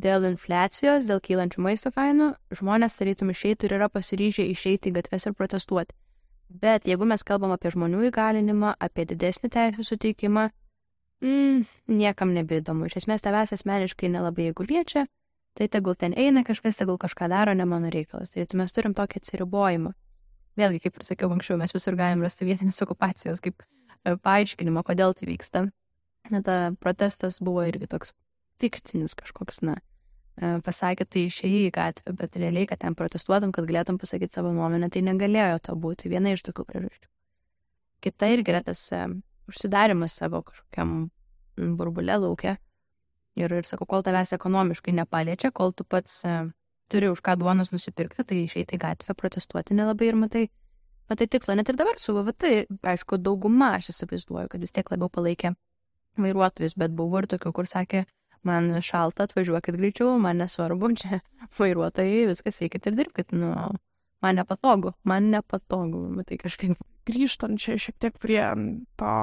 dėl infliacijos, dėl kylančių maisto kainų, žmonės tarytum išeitų ir yra pasiryžę išeiti į gatves ir protestuoti. Bet jeigu mes kalbam apie žmonių įgalinimą, apie didesnį teisų suteikimą, mm, niekam nebeįdomu. Iš esmės tavęs asmeniškai nelabai jeigu liečia, tai tegul ten eina kažkas, tegul kažką daro, ne mano reikalas. Tai mes turim tokį atsiribojimą. Vėlgi, kaip ir sakiau anksčiau, mes visur galim rasti vietinės okupacijos kaip e, paaiškinimą, kodėl tai vyksta. Na, ta protestas buvo irgi toks fikcinis kažkoks, na, e, pasakė, tai išėjai į gatvę, bet realiai, kad ten protestuotum, kad galėtum pasakyti savo nuomonę, tai negalėjo to būti. Viena iš tokių priežasčių. Kita irgi yra tas e, užsidarimas savo kažkokiam burbulė laukia. Ir, ir sakau, kol tavęs ekonomiškai nepaliečia, kol tu pats turi už ką duonos nusipirkti, tai išeiti į gatvę protestuoti nelabai ir matai, matai tikslą. Net ir dabar su VVT, aišku, dauguma aš įsivaizduoju, kad vis tiek labiau palaikė vairuotojus, bet buvo ir tokių, kur sakė, man šalta, atvažiuokit greičiau, man nesvarbu, čia vairuotojai, viskas eikit ir dirbkit, nu, man nepatogu, man nepatogu, matai kažkaip grįžtant čia šiek tiek prie to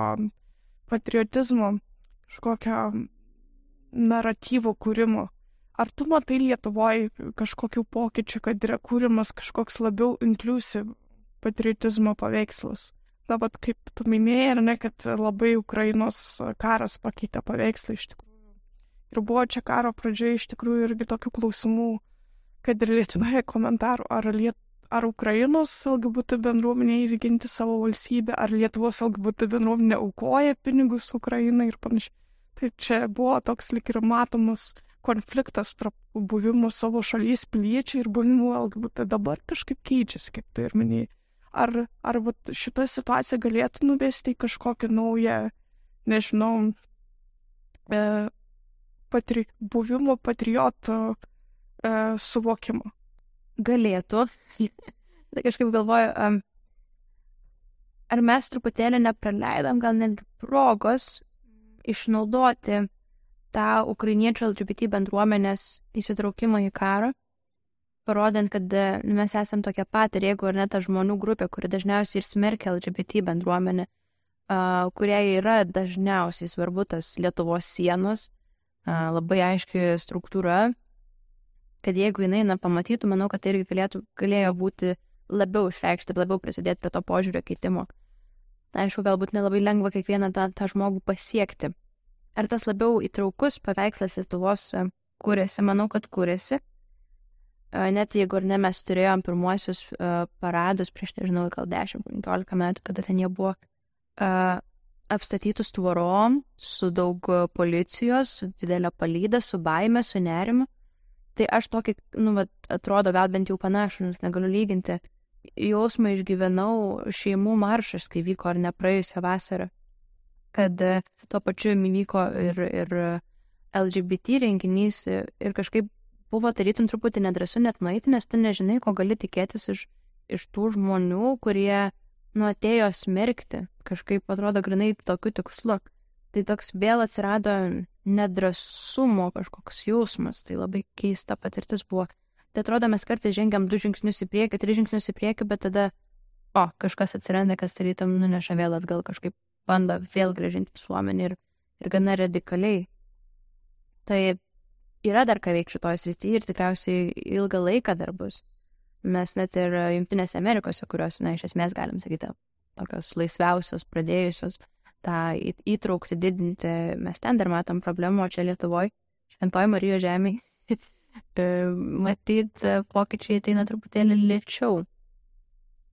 patriotizmo, kažkokio naratyvo kūrimo. Ar tu matai Lietuvoje kažkokių pokyčių, kad yra kūrimas kažkoks labiau inklusiv patriotizmo paveikslas? Na, bet kaip tu minėjai, ar ne, kad labai Ukrainos karas pakeitė paveikslą iš tikrųjų. Ir buvo čia karo pradžioje iš tikrųjų irgi tokių klausimų, kad ir Lietuvoje komentarų, ar Liet ar Ukrainos LGBT bendruomenė įsiginti savo valstybę, ar Lietuvos LGBT bendruomenė aukoja pinigus Ukrainai ir panašiai. Tai čia buvo toks lik ir matomas konfliktas tarp buvimo savo šalies piliečiai ir buvimo LGBT dabar kažkaip keičiasi, kaip tai ir minėjai. Ar, ar vat, šita situacija galėtų nuvesti į kažkokią naują, nežinau, e, patri, buvimo patrioto e, suvokimą? galėtų. tai kažkaip galvoju, um, ar mes truputėlį nepraleidom gal netgi progos išnaudoti tą ukrainiečių LGBT bendruomenės įsitraukimą į karą, parodant, kad e, mes esame tokie pat ir jeigu ar net ta žmonių grupė, kuri dažniausiai ir smerkia LGBT bendruomenę, uh, kurie yra dažniausiai svarbu tas Lietuvos sienos, uh, labai aiški struktūra, kad jeigu jinai, na, pamatytų, manau, kad tai irgi galėtų, galėjo būti labiau išreikšti, labiau prisidėti prie to požiūrio keitimo. Aišku, galbūt nelabai lengva kiekvieną tą, tą žmogų pasiekti. Ar tas labiau įtraukus paveikslas Lietuvos e, kūrėsi? Manau, kad kūrėsi. Net jeigu ir ne mes turėjom pirmuosius uh, paradus prieš, nežinau, gal 10-15 metų, kada ten jie buvo uh, apstatytus tvorom, su daug policijos, su didelė palyda, su baime, su nerimu. Tai aš tokį, nu, va, atrodo, gal bent jau panašų, nes negaliu lyginti, jausmą išgyvenau šeimų maršas, kai vyko ar ne praėjusią vasarą, kad tuo pačiu įvyko ir, ir LGBT renginys ir kažkaip buvo tarytum truputį nedrasu net nueiti, nes tu nežinai, ko gali tikėtis iš, iš tų žmonių, kurie nu atėjo smerkti, kažkaip atrodo grinai tokiu tikslu. Tai toks vėl atsirado nedrasumo kažkoks jausmas, tai labai keista patirtis buvo. Tai atrodo, mes kartais žengiam du žingsnius į priekį, tris žingsnius į priekį, bet tada, o, kažkas atsiranda, kas tarytum nuneša vėl atgal, kažkaip bando vėl gražinti visuomenį ir, ir gana radikaliai. Tai yra dar ką veikti šitoje srityje ir tikriausiai ilgą laiką dar bus. Mes net ir Junktinėse Amerikose, kurios, na, iš esmės galim sakyti, tokios laisviausios, pradėjusios tą įtraukti, didinti, mes ten dar matom problemų, o čia Lietuvoje, šventoji Marijos žemė, e, matyt, pokyčiai ateina truputėlį lėčiau.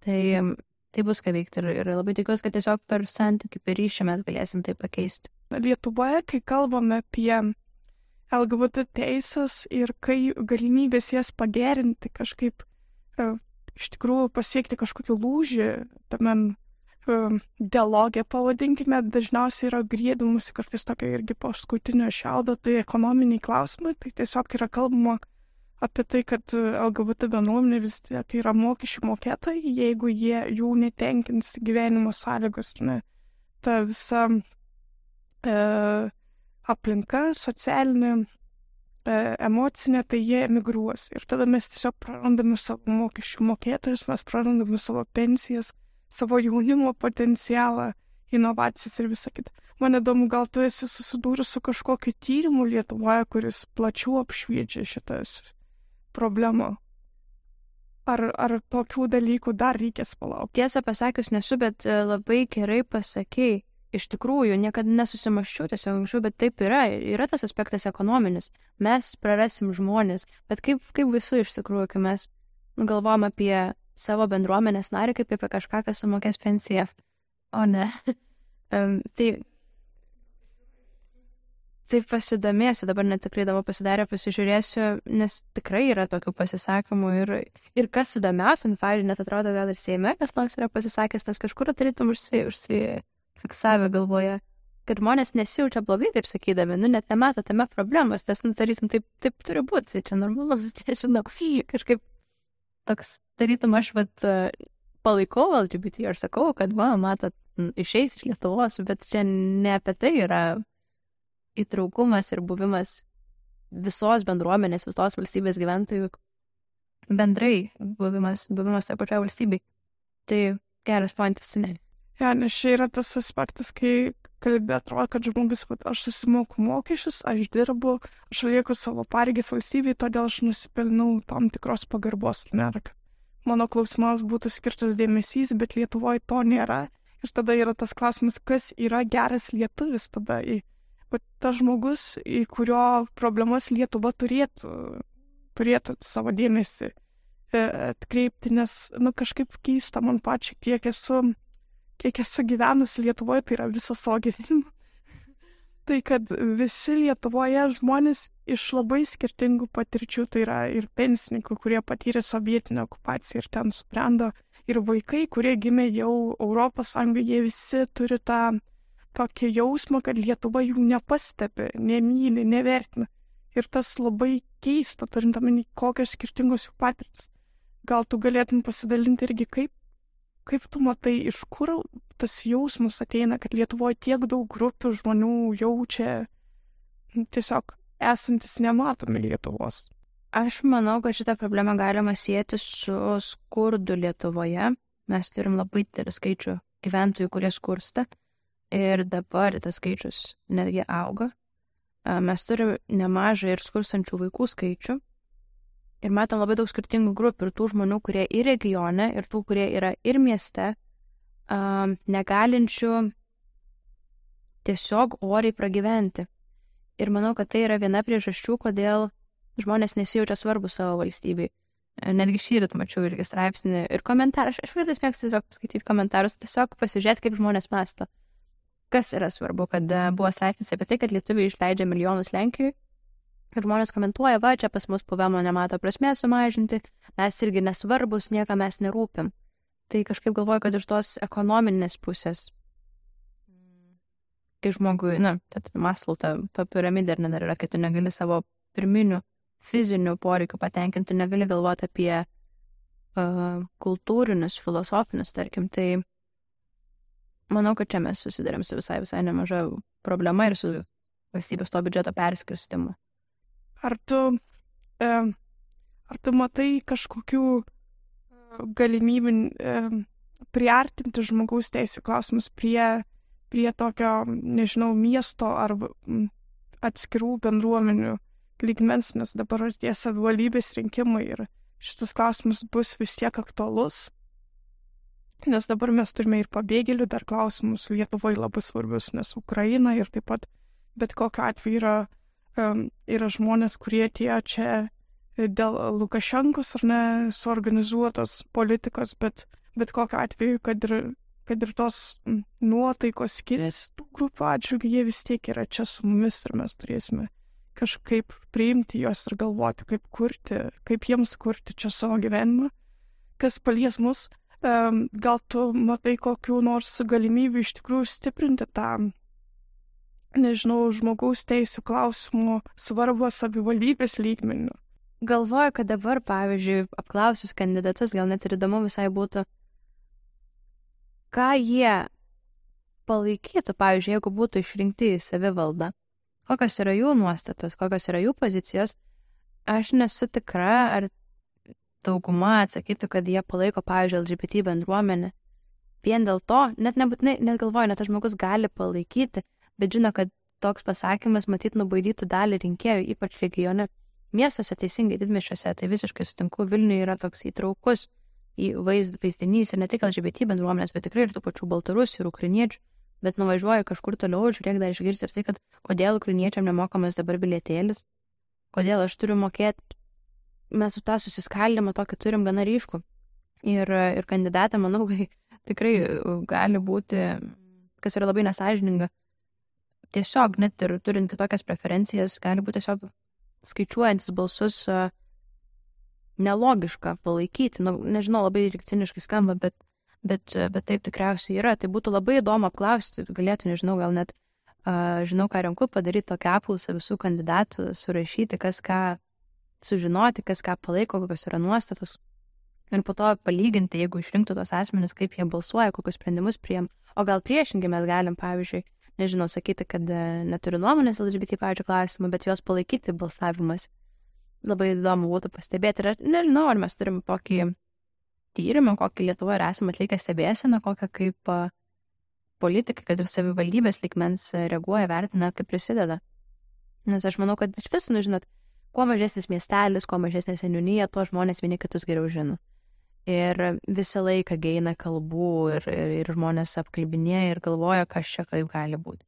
Tai, tai bus ką veikti ir, ir labai tikiuosi, kad tiesiog per santykių, per ryšį mes galėsim tai pakeisti. Lietuvoje, kai kalbame apie LGBT teisės ir kai galimybės jas pagerinti kažkaip, e, iš tikrųjų pasiekti kažkokį lūžį tame e, dialogė, pavadinkime, dažniausiai yra grėbimusi kartais tokio irgi paskutinio šiaudo, tai ekonominiai klausimai, tai tiesiog yra kalbama apie tai, kad LGBT bendruomenė vis tiek yra mokesčių mokėtojai, jeigu jie jų netenkins gyvenimo sąlygos, ne, ta visa e, aplinka, socialinė, e, emocinė, tai jie emigruos. Ir tada mes tiesiog prarandame savo mokesčių mokėtojus, mes prarandame savo pensijas, savo jaunimo potencialą, inovacijas ir visą kitą. Man įdomu, gal tu esi susidūrus su kažkokiu tyrimu Lietuvoje, kuris plačiau apšviečia šitas problemą. Ar, ar tokių dalykų dar reikės palaukti? Tiesą pasakius, nesu, bet e, labai gerai pasakėjai iš tikrųjų niekada nesusimaščiau tiesiog anksčiau, bet taip yra, yra tas aspektas ekonominis. Mes prarasim žmonės, bet kaip, kaip visų iš tikrųjų, kai mes galvom apie savo bendruomenės narį, kaip apie kažką, kas sumokės pensiją. O ne. um, tai Taip pasidomėsiu, dabar net tikrai dabar pasidarę pasižiūrėsiu, nes tikrai yra tokių pasisakymų ir, ir kas įdomiausia, nu, pavyzdžiui, net atrodo, gal ir Seime kas nors yra pasisakęs, nes kažkur tarytum užsi, užsi, fiksavę galvoje, kad žmonės nesijaučia blogai, taip sakydami, nu net nemato tame problemos, nes, nu, tarytum, taip, taip turi būti, tai čia normalus, čia žinau, kažkaip toks, tarytum, aš vat palaikau LGBT ir sakau, kad, va, matot, išeis iš Lietuvos, bet čia ne apie tai yra įtraukumas ir buvimas visos bendruomenės, visos valstybės gyventojų bendrai buvimas, buvimas toje pačioje valstybėje. Tai geras pointas, ne. Ja, nes čia yra tas aspektas, kai kalbė atrodo, kad žmogus, kad aš susimoku mokesčius, aš dirbu, aš lieku savo pareigas valstybei, todėl aš nusipelnau tam tikros pagarbos. Kad mano klausimams būtų skirtas dėmesys, bet Lietuvoje to nėra. Ir tada yra tas klausimas, kas yra geras lietuvis tada. Bet tas žmogus, į kurio problemas Lietuva turėtų, turėtų savo dėmesį e, atkreipti, nes, nu, kažkaip keista man pačiai, kiek esu kiek esu gyvenus Lietuvoje, tai yra visą savo gyvenimą. tai kad visi Lietuvoje žmonės iš labai skirtingų patirčių, tai yra ir pensininkų, kurie patyrė sovietinę okupaciją ir ten subrendo, ir vaikai, kurie gimė jau Europos Sąjungoje, jie visi turi tą tokį jausmą, kad Lietuva jų nepastebi, nemyli, nevertina. Ir tas labai keista, turint omeny, kokios skirtingos jų patirtis. Gal tu galėtum pasidalinti irgi, kaip kaip tu matai, iš kur tas jausmas ateina, kad Lietuvoje tiek daug grupių žmonių jaučia tiesiog esantis nematomi Lietuvos? Aš manau, kad šitą problemą galima sieti su skurdu Lietuvoje. Mes turim labai didelį skaičių gyventojų, kurie skursta. Ir dabar tas skaičius netgi auga. Mes turime nemažą ir skurstančių vaikų skaičių ir matom labai daug skirtingų grupių ir tų žmonių, kurie ir regione, ir tų, kurie yra ir mieste, um, negalinčių tiesiog oriai pragyventi. Ir manau, kad tai yra viena priežasčių, kodėl žmonės nesijaučia svarbu savo valstybei. netgi šį rytą mačiau irgi straipsnį ir komentarą, aš, aš kartais mėgstu tiesiog skaityti komentarus, tiesiog pasižiūrėti, kaip žmonės masto. Kas yra svarbu, kad e, buvo straipsnis apie tai, kad lietuviai išleidžia milijonus Lenkijai, kad žmonės komentuoja, va, čia pas mus puvemo nemato prasmės sumažinti, mes irgi nesvarbus, niekam mes nerūpim. Tai kažkaip galvoju, kad iš tos ekonominės pusės, kai žmogui, na, maslauta, piramidė ir dar yra, kai tu negali savo pirminių fizinių poreikių patenkinti, negali galvoti apie uh, kultūrinius, filosofinius, tarkim, tai manau, kad čia mes susidurėm su visai, visai nemaža problema ir su valstybės to biudžeto perskirstimu. Ar tu, e, ar tu matai kažkokių galimybių e, priartinti žmogaus teisų klausimus prie, prie tokio, nežinau, miesto ar atskirų bendruomenių lygmens, nes dabar artėja savivaldybės rinkimai ir šitas klausimas bus vis tiek aktualus. Nes dabar mes turime ir pabėgėlių dar klausimus Lietuvoje labai svarbius, nes Ukraina ir taip pat bet kokiu atveju yra, yra žmonės, kurie tie čia dėl Lukašenkos ar ne suorganizuotos politikos, bet bet kokiu atveju, kad ir, kad ir tos nuotaikos skiriasi tų grupių atžvilgių, jie vis tiek yra čia su mumis ir mes turėsime kažkaip priimti juos ir galvoti, kaip kurti, kaip jiems kurti čia savo gyvenimą. Kas palies mus, um, gal tu matai kokiu nors galimybių iš tikrųjų stiprinti tą, nežinau, žmogaus teisų klausimų svarbą savivaldybės lygmenių. Galvoju, kad dabar, pavyzdžiui, apklausius kandidatus, gal net ir įdomu visai būtų, ką jie palaikytų, pavyzdžiui, jeigu būtų išrinkti į savivaldą kokios yra jų nuostatos, kokios yra jų pozicijos, aš nesu tikra, ar dauguma atsakytų, kad jie palaiko, pavyzdžiui, LGBT bendruomenę. Vien dėl to, net nebūtinai, net galvoju, net tas žmogus gali palaikyti, bet žino, kad toks pasakymas matyt nubaidytų dalį rinkėjų, ypač regione. Miestuose teisingai didmišiuose, tai visiškai sutinku, Vilniuje yra toks įtraukus į vaizd, vaizdinys ir ne tik LGBT bendruomenės, bet tikrai ir tų pačių baltarusių ir ukriniečių bet nuvažiuoju kažkur toliau, žiūrėk, dar išgirsti ir tai, kad kodėl ukrainiečiam nemokamas dabar bilietėlis, kodėl aš turiu mokėti, mes su tą susiskaldimą tokį turim gana ryškų. Ir, ir kandidatė, manau, tikrai gali būti, kas yra labai nesažininga, tiesiog net ir turint kitokias preferencijas, gali būti tiesiog skaičiuojantis balsus nelogiška palaikyti. Nu, nežinau, labai ciniškai skamba, bet bet, bet taip tikriausiai yra. Tai būtų labai įdomu apklausti, galėtų, nežinau, gal net, uh, žinau, ką renku, padaryti tokią apklausą visų kandidatų, surašyti, kas ką sužinoti, kas ką palaiko, kokios yra nuostatos. Ir po to palyginti, jeigu išrinktų tos asmenys, kaip jie balsuoja, kokius sprendimus priem. O gal priešingai mes galim, pavyzdžiui, nežinau, sakyti, kad neturi nuomonės LGBT, pavyzdžiui, klausimų, bet juos palaikyti balsavimas. Labai įdomu būtų pastebėti. Ir aš nežinau, ar mes turim tokį tyrimą, kokį Lietuvoje esame atlikę stebėseną, kokią kaip politikai, kad ir savivaldybės likmens reaguoja, vertina, kaip prisideda. Nes aš manau, kad iš vis, nu žinot, kuo mažesnis miestelis, kuo mažesnė seniūnyje, tuo žmonės vieni kitus geriau žino. Ir visą laiką geina kalbų ir, ir, ir žmonės apkalbinėja ir galvoja, kas čia kaip gali būti.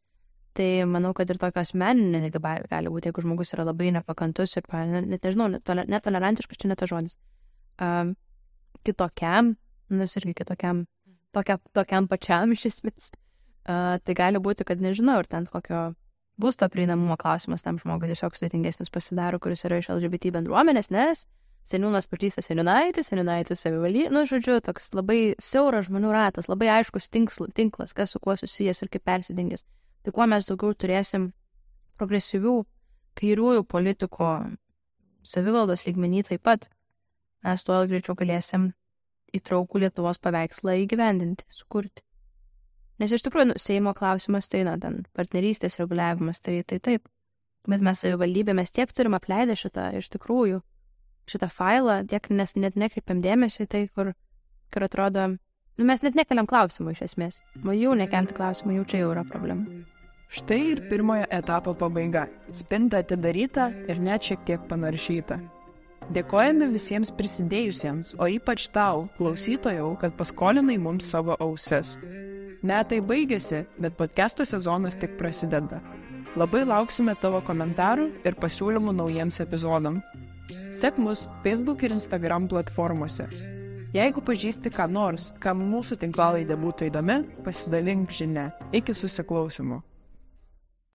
Tai manau, kad ir tokio asmeninė gali būti, jeigu žmogus yra labai nepakantus ir, net nežinau, netolerantiškas, čia net žodis. Um, kitokiam, nus irgi kitokiam, tokia, tokiam pačiam iš esmės. Uh, tai gali būti, kad nežinau, ar ten kokio būsto prieinamumo klausimas tam žmogui tiesiog sudėtingesnis pasidaro, kuris yra iš LGBT bendruomenės, nes seniūnas pažįsta seniūnaitį, seniūnaitis savivalį, nu, žodžiu, toks labai siauras žmonių ratas, labai aiškus tinklas, kas su kuo susijęs ir kaip persidengęs. Tai kuo mes daugiau turėsim progresyvių kairiųjų politikų savivaldos lygmenį taip pat, mes tuo greičiau galėsim įtraukų Lietuvos paveikslą įgyvendinti, sukurti. Nes iš tikrųjų, nu, Seimo klausimas tai, na, ten partnerystės reguliavimas, tai, tai taip. Bet mes savivaldybė, mes tiek turim apleidę šitą, iš tikrųjų, šitą failą, tiek nes net nekreipiam dėmesio į tai, kur, kur atrodo, nu, mes net nekeliam klausimų iš esmės. O jau nekelti klausimų, jau čia jau yra problema. Štai ir pirmojo etapo pabaiga. Spinta atidaryta ir net šiek tiek panaršyta. Dėkojame visiems prisidėjusiems, o ypač tau, klausytojau, kad paskolinai mums savo ausis. Metai baigėsi, bet podcast'o sezonas tik prasideda. Labai lauksime tavo komentarų ir pasiūlymų naujiems epizodams. Sek mus Facebook ir Instagram platformose. Jeigu pažįsti ką nors, kam mūsų tinklalaidė būtų įdomi, pasidalink žinia. Iki susiklausimo.